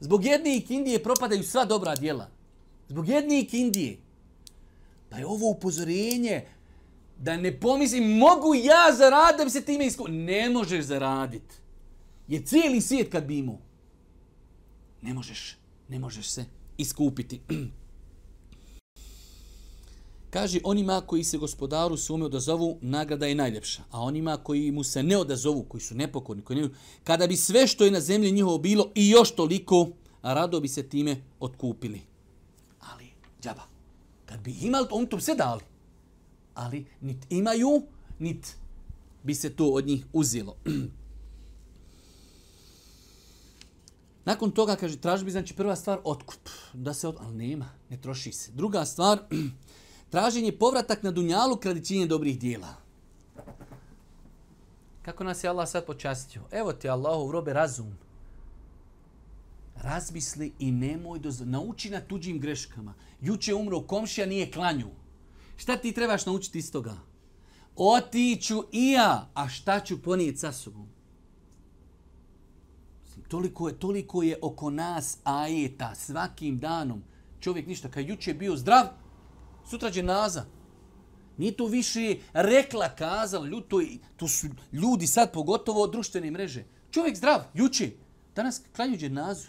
Zbog jedne Indije propadaju sva dobra djela. Zbog jedne Indije. Pa je ovo upozorenje da ne pomislim mogu ja zaraditi da bi se time iskupio. Ne možeš zaraditi. Je cijeli svijet kad bi imao. Ne možeš. Ne možeš se iskupiti. Kaže, onima koji se gospodaru sume odazovu, nagrada je najljepša. A onima koji mu se ne odazovu, koji su nepokorni, koji ne... kada bi sve što je na zemlji njihovo bilo i još toliko, rado bi se time otkupili. Ali, džaba, kad bi imali to, on to se dali. Ali, nit imaju, nit bi se to od njih uzelo. Nakon toga, kaže, tražbi, bi, znači, prva stvar, otkup. Da se od... Ali nema, ne troši se. Druga stvar, traženje povratak na dunjalu kradi činjenja dobrih dijela. Kako nas je Allah sad počastio? Evo ti Allahu robe razum. Razmisli i nemoj do... Nauči na tuđim greškama. Juče umro komšija, nije klanju. Šta ti trebaš naučiti iz toga? Otiću i ja, a šta ću ponijeti sa sobom? Toliko je, toliko je oko nas ajeta svakim danom. Čovjek ništa, kad juče bio zdrav, sutra će naza. Nije to više rekla, kazala, ljudi, to, to su ljudi sad pogotovo od društvene mreže. Čovjek zdrav, juče, danas klanju dženazu.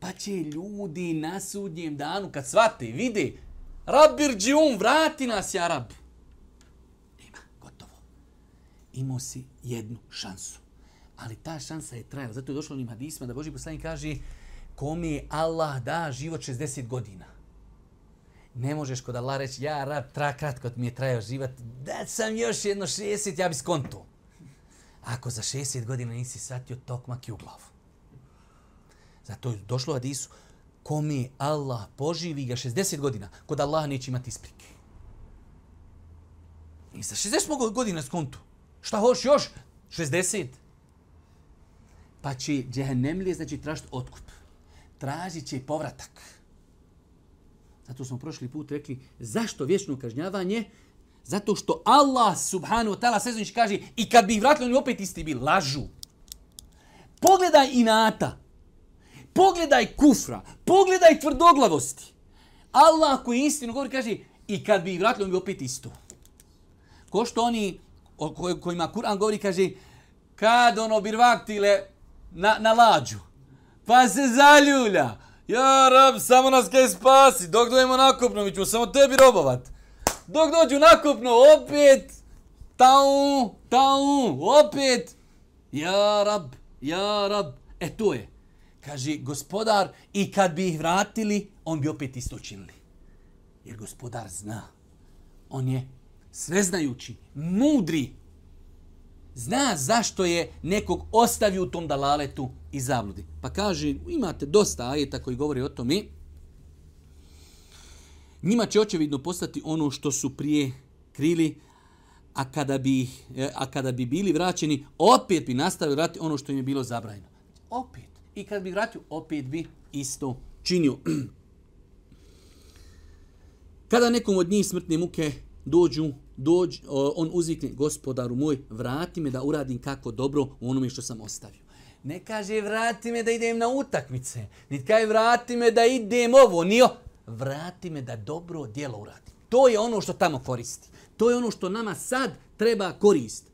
Pa će ljudi na sudnjem danu, kad svate, vide, Rabir džiun, vrati nas, ja rab. Nema, gotovo. Imao si jednu šansu. Ali ta šansa je trajala. Zato je došlo onim hadisma da Boži poslanik kaže kome Allah da život 60 godina ne možeš kod Allah reći, ja rad tra kratko mi je trajao život, da sam još jedno 60, ja bi skonto. Ako za 60 godina nisi satio tokmak i u glavu. Zato je došlo hadisu, Isu, kome Allah poživi ga 60 godina, kod Allah neće imati isprike. I za 60 godina skonto. Šta hoš još? 60. Pa će džehennemlije, znači tražiti otkup. Tražit će povratak. Zato smo prošli put rekli zašto vječno kažnjavanje? Zato što Allah subhanahu wa ta'ala sezonić kaže i kad bi ih vratili oni opet isti bili. Lažu. Pogledaj inata. Pogledaj kufra. Pogledaj tvrdoglavosti. Allah koji istinu govori kaže i kad bi ih vratili oni bi opet isto. Ko što oni o kojima Kur'an govori kaže kad ono birvaktile na, na lađu pa se zaljulja Ja, rab, samo nas kaj spasi. Dok dojemo nakupno, mi ćemo samo tebi robovat. Dok dođu nakupno, opet. Tau, tau, opet. Ja, rab, ja, rab. E, to je. Kaže, gospodar, i kad bi ih vratili, on bi opet isto činili. Jer gospodar zna. On je sveznajući, mudri, zna zašto je nekog ostavio u tom dalaletu i zabludi. Pa kaže, imate dosta ajeta koji govori o tome, njima će očevidno postati ono što su prije krili, a kada bi, e, a kada bi bili vraćeni, opet bi nastavili vrati ono što im je bilo zabrajeno. Opet. I kad bi vratio, opet bi isto činio. Kada nekom od njih smrtne muke dođu, dođ, on uzvikne, gospodaru moj, vrati me da uradim kako dobro u onome što sam ostavio. Ne kaže vrati me da idem na utakmice, niti kaže vrati me da idem ovo, nio. Vrati me da dobro djelo uradim. To je ono što tamo koristi. To je ono što nama sad treba korist.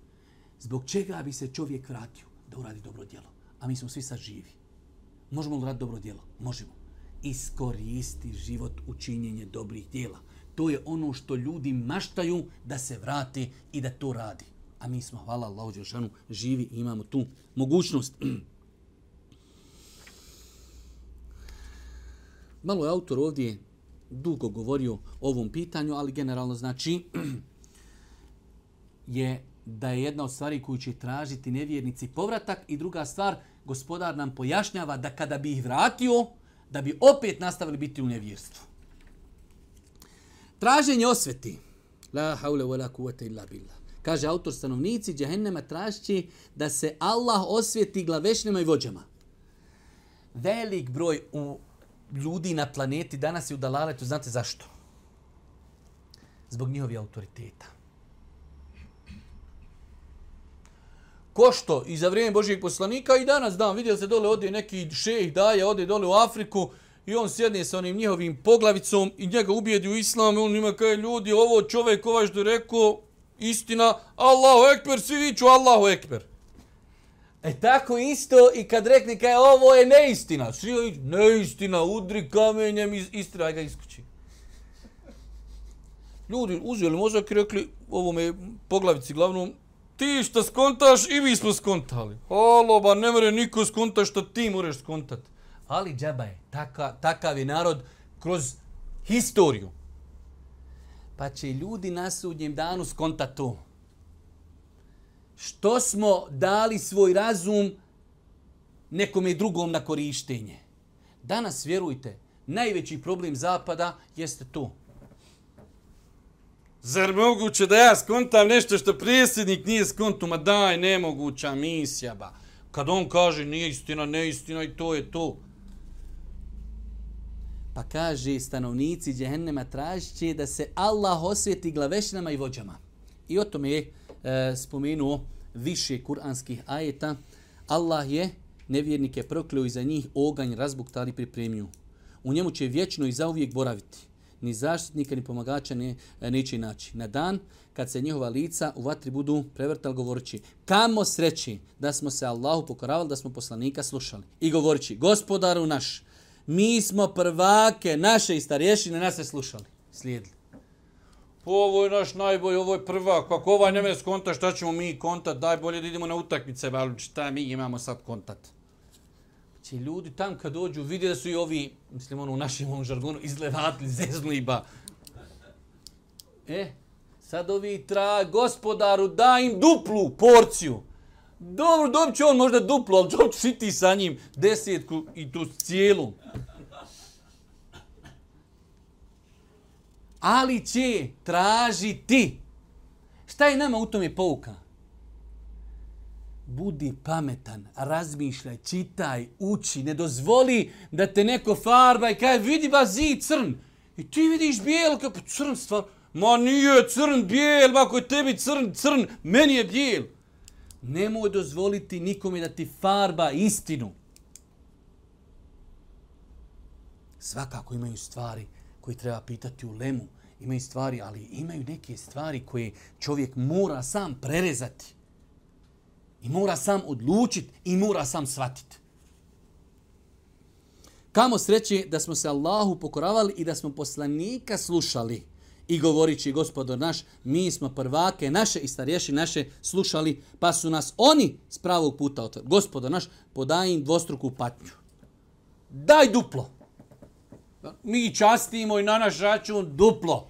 Zbog čega bi se čovjek vratio da uradi dobro djelo? A mi smo svi sad živi. Možemo li uraditi dobro djelo? Možemo. Iskoristi život u činjenje dobrih djela to je ono što ljudi maštaju da se vrati i da to radi. A mi smo, hvala Allahu Đelšanu, živi i imamo tu mogućnost. Malo je autor ovdje dugo govorio o ovom pitanju, ali generalno znači je da je jedna od stvari koju će tražiti nevjernici povratak i druga stvar, gospodar nam pojašnjava da kada bi ih vratio, da bi opet nastavili biti u nevjerstvu. Traženje osveti. La haule wa la kuvvete illa billah. Kaže autor stanovnici džehennema trašći da se Allah osveti glavešnjama i vođama. Velik broj u ljudi na planeti danas je u dalaletu. Znate zašto? Zbog njihovi autoriteta. Ko što? I za vrijeme Božijeg poslanika i danas dan. Vidjeli se dole, ode neki šejh daje, ode dole u Afriku I on sjedne sa onim njihovim poglavicom i njega ubijedi u islam. I on ima kaj ljudi, ovo čovjek ovaj što je rekao, istina, Allahu ekber, svi viću Allahu ekber. E tako isto i kad rekne kaj ovo je neistina. Svi viću, neistina, udri kamenjem, iz, istina, aj ga iskući. Ljudi uzeli mozak i rekli, ovo me poglavici glavnom, ti što skontaš i mi smo skontali. Halo, ba ne more niko skontaš što ti moraš skontat. Ali džaba je, taka, takav je narod kroz historiju. Pa će ljudi na sudnjem danu skonta to. Što smo dali svoj razum nekome drugom na korištenje. Danas, vjerujte, najveći problem Zapada jeste to. Zar moguće da ja skontam nešto što prijesednik nije skontu? Ma daj, nemoguća misija, ba. Kad on kaže nije istina, neistina i to je to. Pa kaže stanovnici džehennema tražit će da se Allah osvjeti glavešinama i vođama. I o tome je e, spomenuo više kuranskih ajeta. Allah je nevjernike prokleo i za njih oganj razbuktali pripremiju. U njemu će vječno i zauvijek boraviti ni zaštitnika, ni pomagača ne, e, neće naći. Na dan kad se njihova lica u vatri budu prevrtali govorići kamo sreći da smo se Allahu pokoravali, da smo poslanika slušali. I govorići, gospodaru naš, mi smo prvake naše i starješine nas se slušali. Slijedili. Ovo je naš najbolji, ovo je prvak. Pa Kako ovaj nema konta, šta ćemo mi kontat? Daj bolje da idemo na utakmice, ali šta mi imamo sad kontat? Znači, ljudi tam kad dođu vidi da su i ovi, mislim ono u našem ovom žargonu, izlevatli, zezliba. E, sad ovi tra gospodaru daj im duplu porciju. Dobro, dobit će on možda duplo, ali dobit će ti sa njim desetku i tu cijelu. Ali će tražiti. Šta je nama u tome pouka? budi pametan, razmišljaj, čitaj, uči, ne dozvoli da te neko farba i kaj vidi ba zid crn. I ti vidiš bijel, kao pa crn stvar. Ma nije crn, bijel, ako je tebi crn, crn, meni je bijel. Nemoj dozvoliti nikome da ti farba istinu. Svakako imaju stvari koje treba pitati u lemu. Imaju stvari, ali imaju neke stvari koje čovjek mora sam prerezati. I mora sam odlučiti i mora sam shvatiti. Kamo sreće da smo se Allahu pokoravali i da smo poslanika slušali i govorići gospodo naš, mi smo prvake naše i starješi naše slušali, pa su nas oni s pravog puta otvorili. Gospodo naš, podaj im dvostruku patnju. Daj duplo. Mi častimo i na naš račun duplo.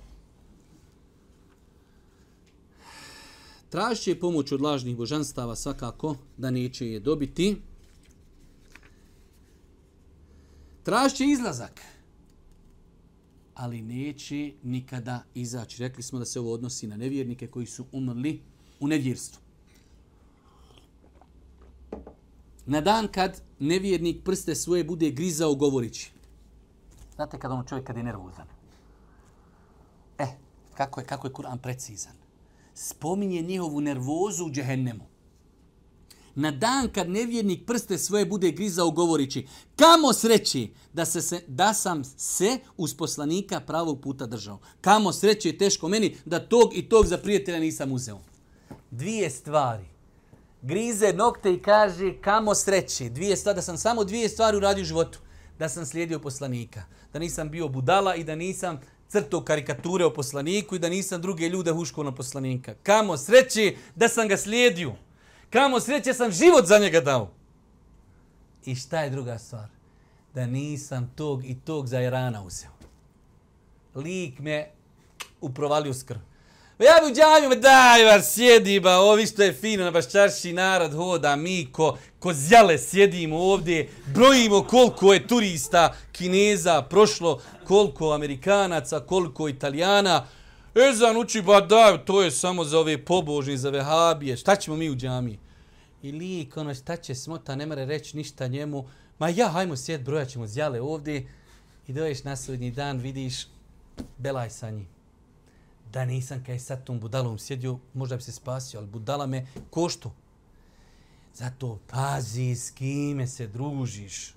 Tražit će pomoć od lažnih božanstava svakako da neće je dobiti. Tražit će izlazak, ali neće nikada izaći. Rekli smo da se ovo odnosi na nevjernike koji su umrli u nevjerstvu. Na dan kad nevjernik prste svoje bude grizao govorići. Znate kad on čovjek kad je nervozan? E, kako je, kako je Kur'an precizan? spominje njihovu nervozu u džehennemu. Na dan kad nevjernik prste svoje bude grizao govorići, kamo sreći da, se, se, da sam se uz poslanika pravog puta držao. Kamo sreći je teško meni da tog i tog za prijatelja nisam uzeo. Dvije stvari. Grize nokte i kaže kamo sreći. Dvije stvari, da sam samo dvije stvari uradio u životu. Da sam slijedio poslanika. Da nisam bio budala i da nisam crto karikature o poslaniku i da nisam druge ljude huškao na poslanika. Kamo sreći da sam ga slijedio. Kamo sreće sam život za njega dao. I šta je druga stvar? Da nisam tog i tog za Irana uzeo. Lik me uprovalio skrb. Ja bi u džavima, daj var, sjedi ba, ovi što je fino, na Baščarši narod hoda, mi ko, ko zjale sjedimo ovdje, brojimo koliko je turista, kineza prošlo, koliko amerikanaca, koliko italijana. Ezan uči, ba da, to je samo za ove pobožni, za vehabije, šta ćemo mi u džami? I lik, ono, šta će smota, ne mre reći ništa njemu, ma ja, hajmo sjed, broja ćemo zjale ovdje, i doješ na sudnji dan, vidiš, belaj sa njim da nisam kaj sad tom budalom sjedio, možda bi se spasio, ali budala me koštu. Zato pazi s kime se družiš.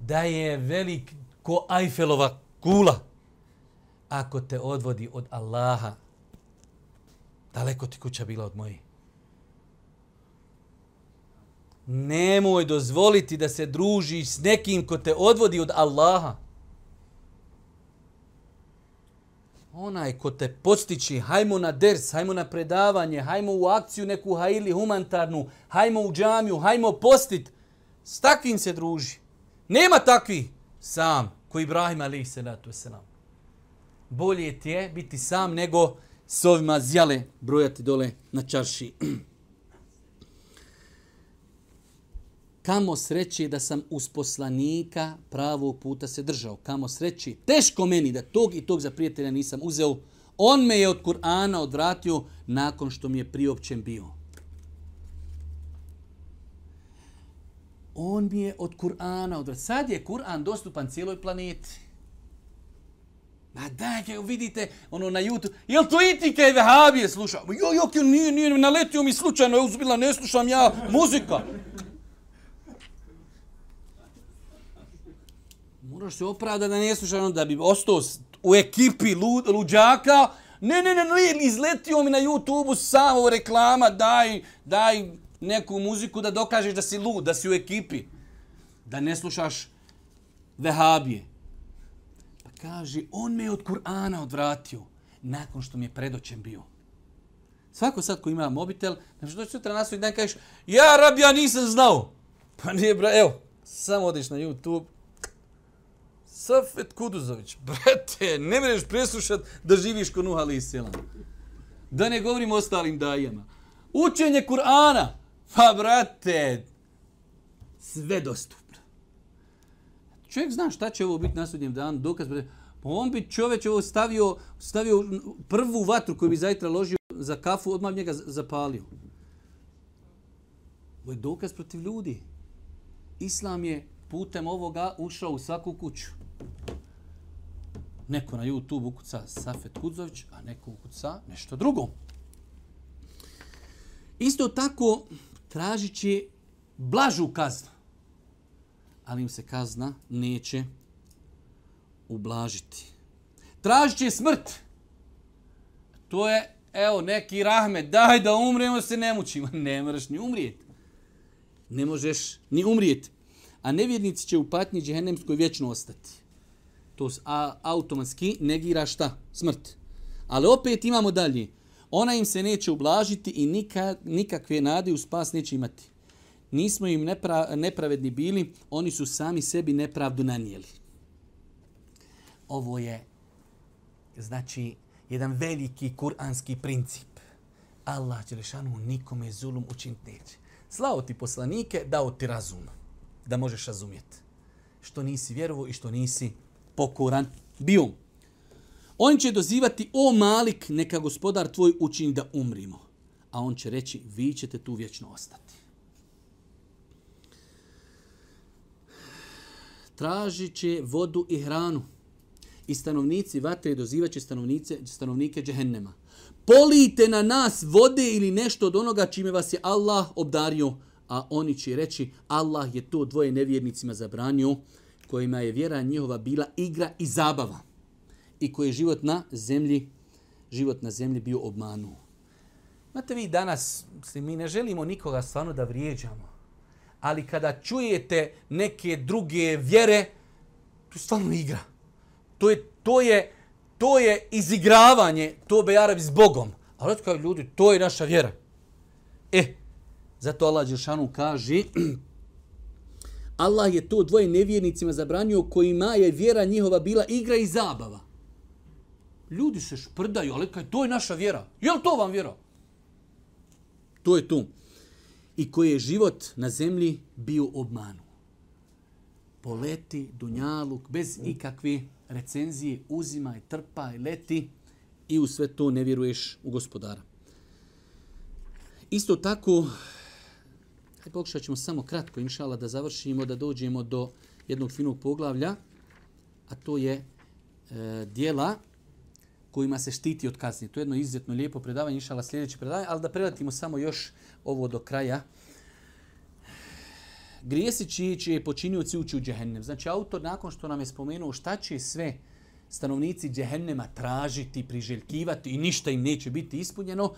da je velik ko Eiffelova kula. Ako te odvodi od Allaha, daleko ti kuća bila od moje. Nemoj dozvoliti da se družiš s nekim ko te odvodi od Allaha. Onaj ko te postići, hajmo na ders, hajmo na predavanje, hajmo u akciju neku hajili humanitarnu, hajmo u džamiju, hajmo postit. S takvim se druži. Nema takvi sam, koji Ibrahim ali salatu wasalam. Bolje ti je biti sam nego s ovima zjale brojati dole na čarši. Kamo sreći da sam uz poslanika pravog puta se držao. Kamo sreći. Teško meni da tog i tog za prijatelja nisam uzeo. On me je od Kur'ana odvratio nakon što mi je priopćen bio. On mi je od Kur'ana odvratio. Sad je Kur'an dostupan cijeloj planeti. Ma daj, vidite ono na YouTube. Jel to i ti kaj vehabije sluša? Jo, jo, nije, nije, naletio mi slučajno, je uzbila, ne slušam ja muzika. moraš se opravda da ne slušaš ono da bi ostao u ekipi lud, luđaka. Ne, ne, ne, ne, izletio mi na YouTube-u samo reklama, daj, daj neku muziku da dokažeš da si lud, da si u ekipi. Da ne slušaš vehabije. Kaže, on me od Kur'ana odvratio nakon što mi je predoćen bio. Svako sad ko ima mobitel, znači doći sutra na svoj dan kažeš, ja rab, ja nisam znao. Pa nije, bra, evo, samo odiš na YouTube, Safet Kuduzović, brate, ne mreš preslušat da živiš ko Nuh alaih Da ne govorimo o ostalim dajama. Učenje Kur'ana, pa brate, sve dostupno. Čovjek zna šta će ovo biti na sudnjem danu, dokaz, pa on bi čovjek ovo stavio, stavio prvu vatru koju bi zajtra ložio za kafu, odmah njega zapalio. Ovo je dokaz protiv ljudi. Islam je putem ovoga ušao u svaku kuću neko na YouTube ukuca Safet Kudzović, a neko ukuca nešto drugo. Isto tako tražit će blažu kaznu, ali im se kazna neće ublažiti. Tražit će smrt. To je, evo, neki rahmet, daj da umremo se ne mučimo. Ne moraš ni umrijeti. Ne možeš ni umrijeti. A nevjernici će u patnji džehennemskoj vječno ostati to a, automatski negira šta? Smrt. Ali opet imamo dalje. Ona im se neće ublažiti i nikak, nikakve nade u spas neće imati. Nismo im nepra, nepravedni bili, oni su sami sebi nepravdu nanijeli. Ovo je, znači, jedan veliki kuranski princip. Allah će lešanu nikome zulum učiniti neće. Slao ti poslanike, dao ti razum, da možeš razumjeti. Što nisi vjerovo i što nisi pokoran bio. On će dozivati, o Malik, neka gospodar tvoj učini da umrimo. A on će reći, vi ćete tu vječno ostati. Tražit će vodu i hranu. I stanovnici vatre dozivat će stanovnice, stanovnike džehennema. Polijte na nas vode ili nešto od onoga čime vas je Allah obdario. A oni će reći, Allah je to dvoje nevjernicima zabranio kojima je vjera njihova bila igra i zabava i koji je život na zemlji život na zemlji bio obmanu. Znate vi danas, mi ne želimo nikoga stvarno da vrijeđamo, ali kada čujete neke druge vjere, to je stvarno igra. To je, to je, to je izigravanje, Tobe Arabi s Bogom. Ali kao ljudi, to je naša vjera. E, zato Allah Đeršanu kaže, Allah je to dvoje nevjernicima zabranio kojima je vjera njihova bila igra i zabava. Ljudi se šprdaju, ali kaj, to je naša vjera. Je li to vam vjera? To je tu. I koji je život na zemlji bio obmanu. Poleti, dunjaluk, bez ikakve recenzije, uzimaj, trpaj, leti i u sve to ne vjeruješ u gospodara. Isto tako, Hajde pokušat ćemo samo kratko, inšala, da završimo, da dođemo do jednog finog poglavlja, a to je e, dijela kojima se štiti od kazni. To je jedno izuzetno lijepo predavanje, inšala, sljedeće predavanje, ali da prelatimo samo još ovo do kraja. grijesi čiji će počinioci ući u džehennem. Znači, autor nakon što nam je spomenuo šta će sve stanovnici džehennema tražiti, priželjkivati i ništa im neće biti ispunjeno,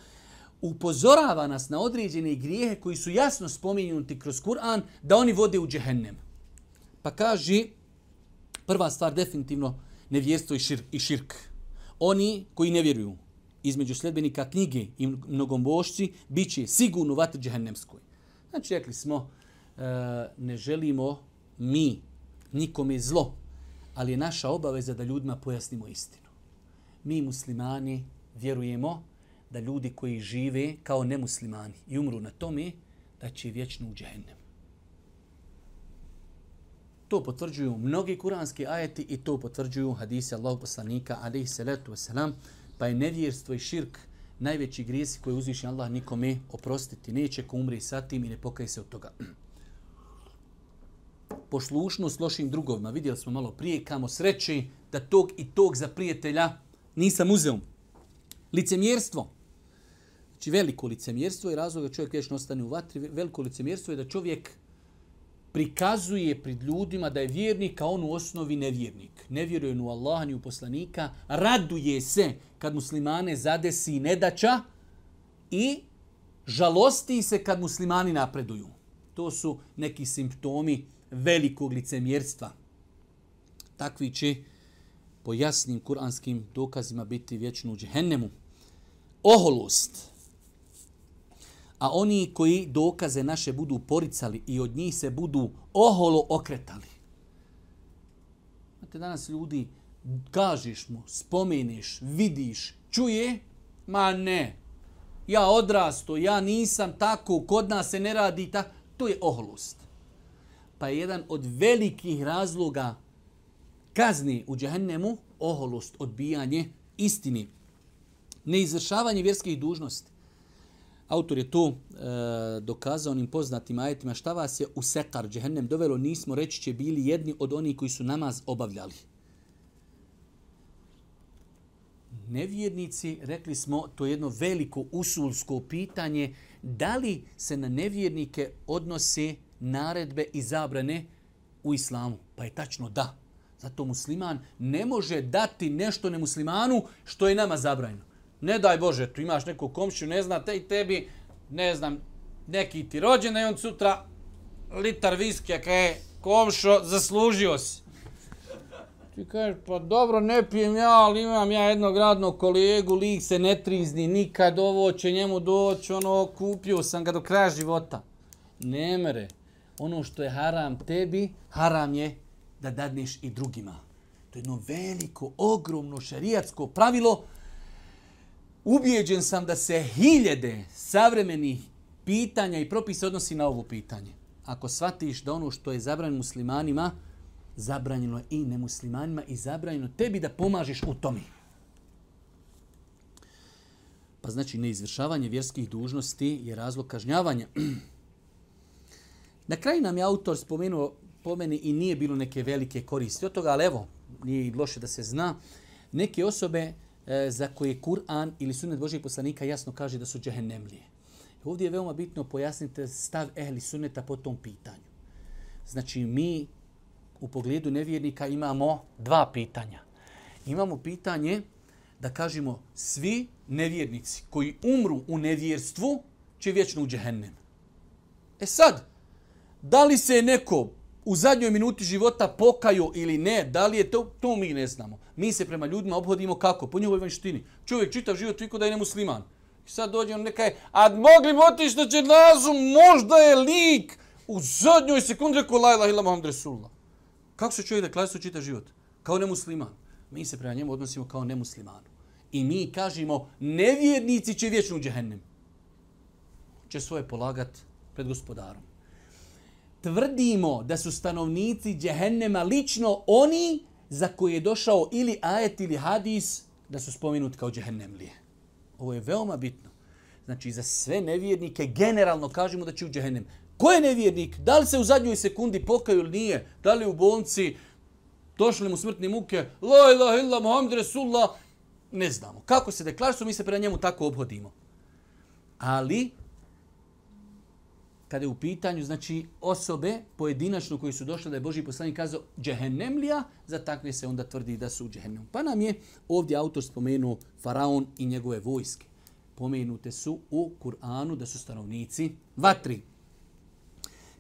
upozorava nas na određene grijehe koji su jasno spomenuti kroz Kur'an da oni vode u džehennem. Pa kaže, prva stvar definitivno nevjerstvo i, šir, i širk. Oni koji ne vjeruju između sljedbenika knjige i mnogombošci bit će sigurno u vatri džehennemskoj. Znači, rekli smo, e, ne želimo mi nikome zlo, ali je naša obaveza da ljudima pojasnimo istinu. Mi muslimani vjerujemo da ljudi koji žive kao nemuslimani i umru na tome, da će vječno u džehennem. To potvrđuju mnogi kuranski ajeti i to potvrđuju hadisi Allahog poslanika, alaihi salatu wasalam, pa je nevjerstvo i širk najveći grijesi koje uzviši Allah nikome oprostiti. Neće ko umri sa tim i ne pokaje se od toga. Poslušnost lošim drugovima. Vidjeli smo malo prije kamo sreći da tog i tog za prijatelja nisam uzeo. Licemjerstvo. Znači veliko licemjerstvo i razlog da čovjek vječno ostane u vatri. Veliko licemjerstvo je da čovjek prikazuje pred ljudima da je vjernik, a on u osnovi nevjernik. Ne vjeruje u Allaha ni u poslanika, raduje se kad muslimane zadesi nedaća i žalosti se kad muslimani napreduju. To su neki simptomi velikog licemjerstva. Takvi će po jasnim kuranskim dokazima biti vječno u džehennemu. Oholost a oni koji dokaze naše budu poricali i od njih se budu oholo okretali. Znate, danas ljudi, kažeš mu, spomeniš, vidiš, čuje, ma ne, ja odrasto, ja nisam tako, kod nas se ne radi ta, to je oholost. Pa je jedan od velikih razloga kazni u džahennemu oholost, odbijanje istini, neizvršavanje vjerskih dužnosti. Autor je to e, dokazao onim poznatim ajetima šta vas je u sekar džehennem dovelo, nismo reći će bili jedni od onih koji su namaz obavljali. Nevjernici, rekli smo, to je jedno veliko usulsko pitanje, da li se na nevjernike odnose naredbe i zabrane u islamu? Pa je tačno da. Zato musliman ne može dati nešto nemuslimanu što je nama zabranjeno ne daj Bože, tu imaš neku komšiju, ne zna te i tebi, ne znam, neki ti rođen, i on sutra litar viske, kaj komšo, zaslužio si. Ti kažeš, pa dobro, ne pijem ja, ali imam ja jednog radnog kolegu, lik se ne trizni, nikad ovo će njemu doći, ono, kupio sam ga do kraja života. Ne mere, ono što je haram tebi, haram je da dadneš i drugima. To je jedno veliko, ogromno šarijatsko pravilo, Ubijeđen sam da se hiljede savremenih pitanja i propisa odnosi na ovo pitanje. Ako shvatiš da ono što je zabranjeno muslimanima, zabranjeno je i nemuslimanima i zabranjeno tebi da pomažeš u tome. Pa znači neizvršavanje vjerskih dužnosti je razlog kažnjavanja. Na kraju nam je autor spomenuo po meni i nije bilo neke velike koristi od toga, ali evo, nije i loše da se zna, neke osobe E, za koje Kur'an ili sunnet Božijeg poslanika jasno kaže da su džehennemlije. Ovdje je veoma bitno pojasniti stav ehli sunneta po tom pitanju. Znači mi u pogledu nevjernika imamo dva pitanja. Imamo pitanje da kažemo svi nevjernici koji umru u nevjerstvu će vječno u džehennem. E sad, da li se neko u zadnjoj minuti života pokaju ili ne, da li je to, to mi ne znamo. Mi se prema ljudima obhodimo kako? Po njihovoj vanštini. Čovjek čitav život toliko da je nemusliman. I sad dođe on neka je, a mogli bi otići na dženazu, možda je lik u zadnjoj sekundi rekao la ilaha illa Muhammed Resulullah. Kako se čovjek da klasi čitav život? Kao nemusliman. Mi se prema njemu odnosimo kao nemuslimanu. I mi kažemo, nevjernici će vječno u džehennem. Će svoje polagat pred gospodarom tvrdimo da su stanovnici džehennema lično oni za koje je došao ili ajet ili hadis da su spomenuti kao džehennemlije. Ovo je veoma bitno. Znači, za sve nevjernike generalno kažemo da će u džehennem. Ko je nevjernik? Da li se u zadnjoj sekundi pokaju ili nije? Da li u bolnici došli mu smrtne muke? La ilaha illa Muhammed Resulullah. Ne znamo. Kako se deklarstvo, mi se pre njemu tako obhodimo. Ali, kada je u pitanju znači osobe pojedinačno koji su došle da je Boži poslanik kazao džehennemlija, za takve se onda tvrdi da su u džehennemu. Pa nam je ovdje autor spomenuo faraon i njegove vojske. Pomenute su u Kur'anu da su stanovnici vatri.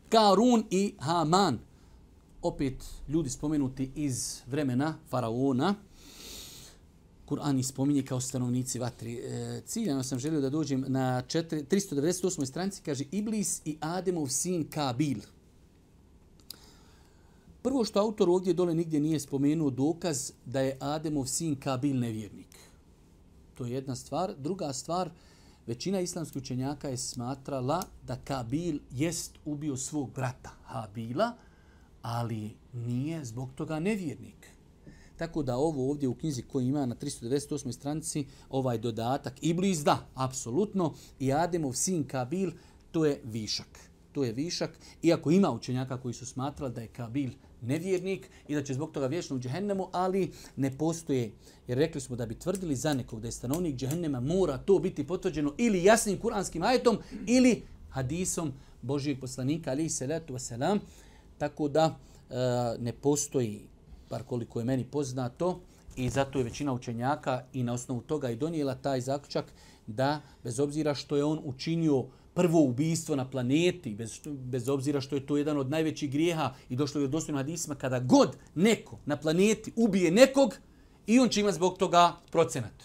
Karun i Haman. Opet ljudi spomenuti iz vremena faraona. Kur'an ispominje kao stanovnici vatri. E, ciljano sam želio da dođem na 4, 398. stranici, kaže Iblis i Ademov sin Kabil. Prvo što autor ovdje dole nigdje nije spomenuo dokaz da je Ademov sin Kabil nevjernik. To je jedna stvar. Druga stvar, većina islamskih učenjaka je smatrala da Kabil jest ubio svog brata Habila, ali nije zbog toga nevjernik. Tako da ovo ovdje u knjizi koji ima na 398. stranici, ovaj dodatak Iblis, da, apsolutno, i Ademov sin Kabil, to je višak. To je višak, iako ima učenjaka koji su smatrali da je Kabil nevjernik i da će zbog toga vječno u džehennemu, ali ne postoje. Jer rekli smo da bi tvrdili za nekog da je stanovnik džehennema, mora to biti potvrđeno ili jasnim kuranskim ajetom ili hadisom Božijeg poslanika, ali salatu wasalam. Tako da e, ne postoji bar koliko je meni poznato, i zato je većina učenjaka i na osnovu toga i donijela taj zaključak da bez obzira što je on učinio prvo ubistvo na planeti, bez, bez obzira što je to jedan od najvećih grijeha i došlo je od dostojnog hadisma, kada god neko na planeti ubije nekog, i on će imati zbog toga procenat.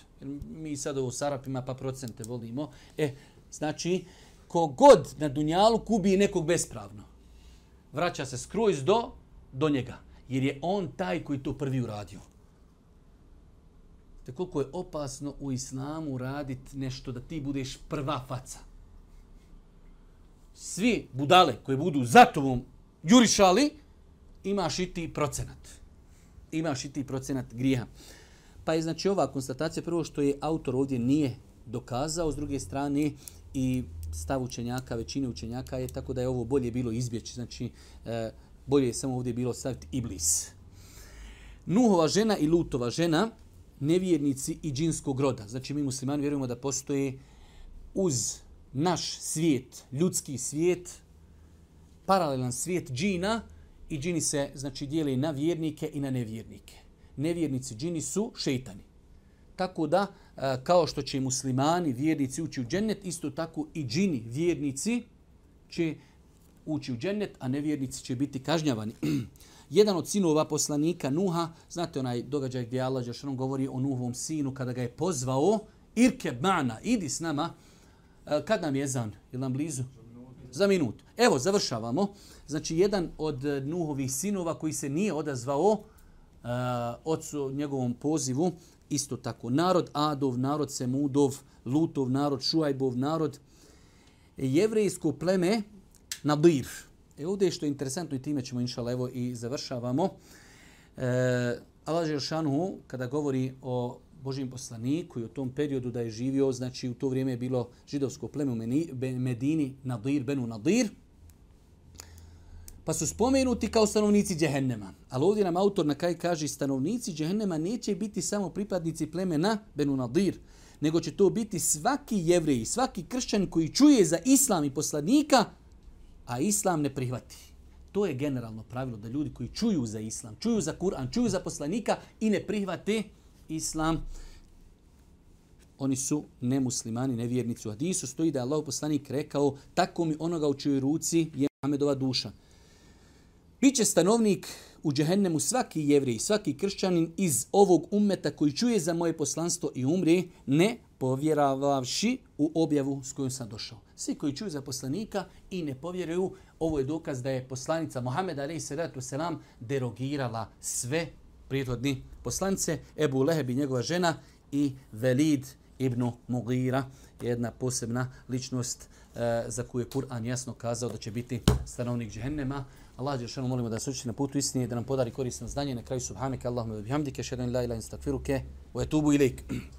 Mi sad u Sarapima pa procente volimo. E, znači, kogod na Dunjalu kubi nekog bespravno, vraća se skroz do, do njega jer je on taj koji to prvi uradio. Te koliko je opasno u islamu raditi nešto da ti budeš prva faca. Svi budale koji budu za tobom jurišali, imaš i ti procenat. Imaš i ti procenat grijeha. Pa je znači ova konstatacija prvo što je autor ovdje nije dokazao, s druge strane i stav učenjaka, većine učenjaka je tako da je ovo bolje bilo izbjeći. Znači, e, bolje je samo ovdje bilo staviti iblis. Nuhova žena i Lutova žena, nevjernici i džinskog roda. Znači mi muslimani vjerujemo da postoje uz naš svijet, ljudski svijet, paralelan svijet džina i džini se znači dijeli na vjernike i na nevjernike. Nevjernici džini su šeitani. Tako da, e, kao što će muslimani, vjernici ući u džennet, isto tako i džini, vjernici, će ući u džennet, a nevjernici će biti kažnjavani. Jedan od sinova poslanika Nuha, znate onaj događaj gdje Allah Đešanom govori o Nuhovom sinu kada ga je pozvao, Irke Bana, idi s nama, e, kad nam je zan, je nam blizu? Za minut. Evo, završavamo. Znači, jedan od Nuhovih sinova koji se nije odazvao uh, ocu njegovom pozivu, isto tako, narod Adov, narod Semudov, Lutov, narod Šuajbov, narod jevrejsko pleme, Nadir. E ovdje što je interesantno i time ćemo inšala evo i završavamo. E, Allah Žeršanu kada govori o Božim poslaniku i o tom periodu da je živio, znači u to vrijeme je bilo židovsko pleme u Medini, Nadir, Benu Nadir, pa su spomenuti kao stanovnici Džehennema. Ali ovdje nam autor na kaj kaže stanovnici Džehennema neće biti samo pripadnici plemena Benu Nadir, nego će to biti svaki jevrej, svaki kršćan koji čuje za islam i poslanika, a islam ne prihvati. To je generalno pravilo da ljudi koji čuju za islam, čuju za Kur'an, čuju za poslanika i ne prihvate islam, oni su nemuslimani, nevjernici. U hadisu stoji da je Allah poslanik rekao tako mi onoga u čujoj ruci je Muhammedova duša. Biće stanovnik u džehennemu svaki jevrij, svaki kršćanin iz ovog ummeta koji čuje za moje poslanstvo i umri, ne povjeravavši u objavu s kojom sam došao. Svi koji čuju za poslanika i ne povjeruju, ovo je dokaz da je poslanica Mohameda a.s. selam derogirala sve prijetodni poslanice, Ebu Leheb i njegova žena i Velid ibn Mugira, jedna posebna ličnost e, za koju je Kur'an jasno kazao da će biti stanovnik džehennema. Allah je molimo da se uči na putu istine, da nam podari korisno znanje. Na kraju subhaneke Allahumma bihamdike, šedan la ilaha in stakfiruke, wa etubu ilik.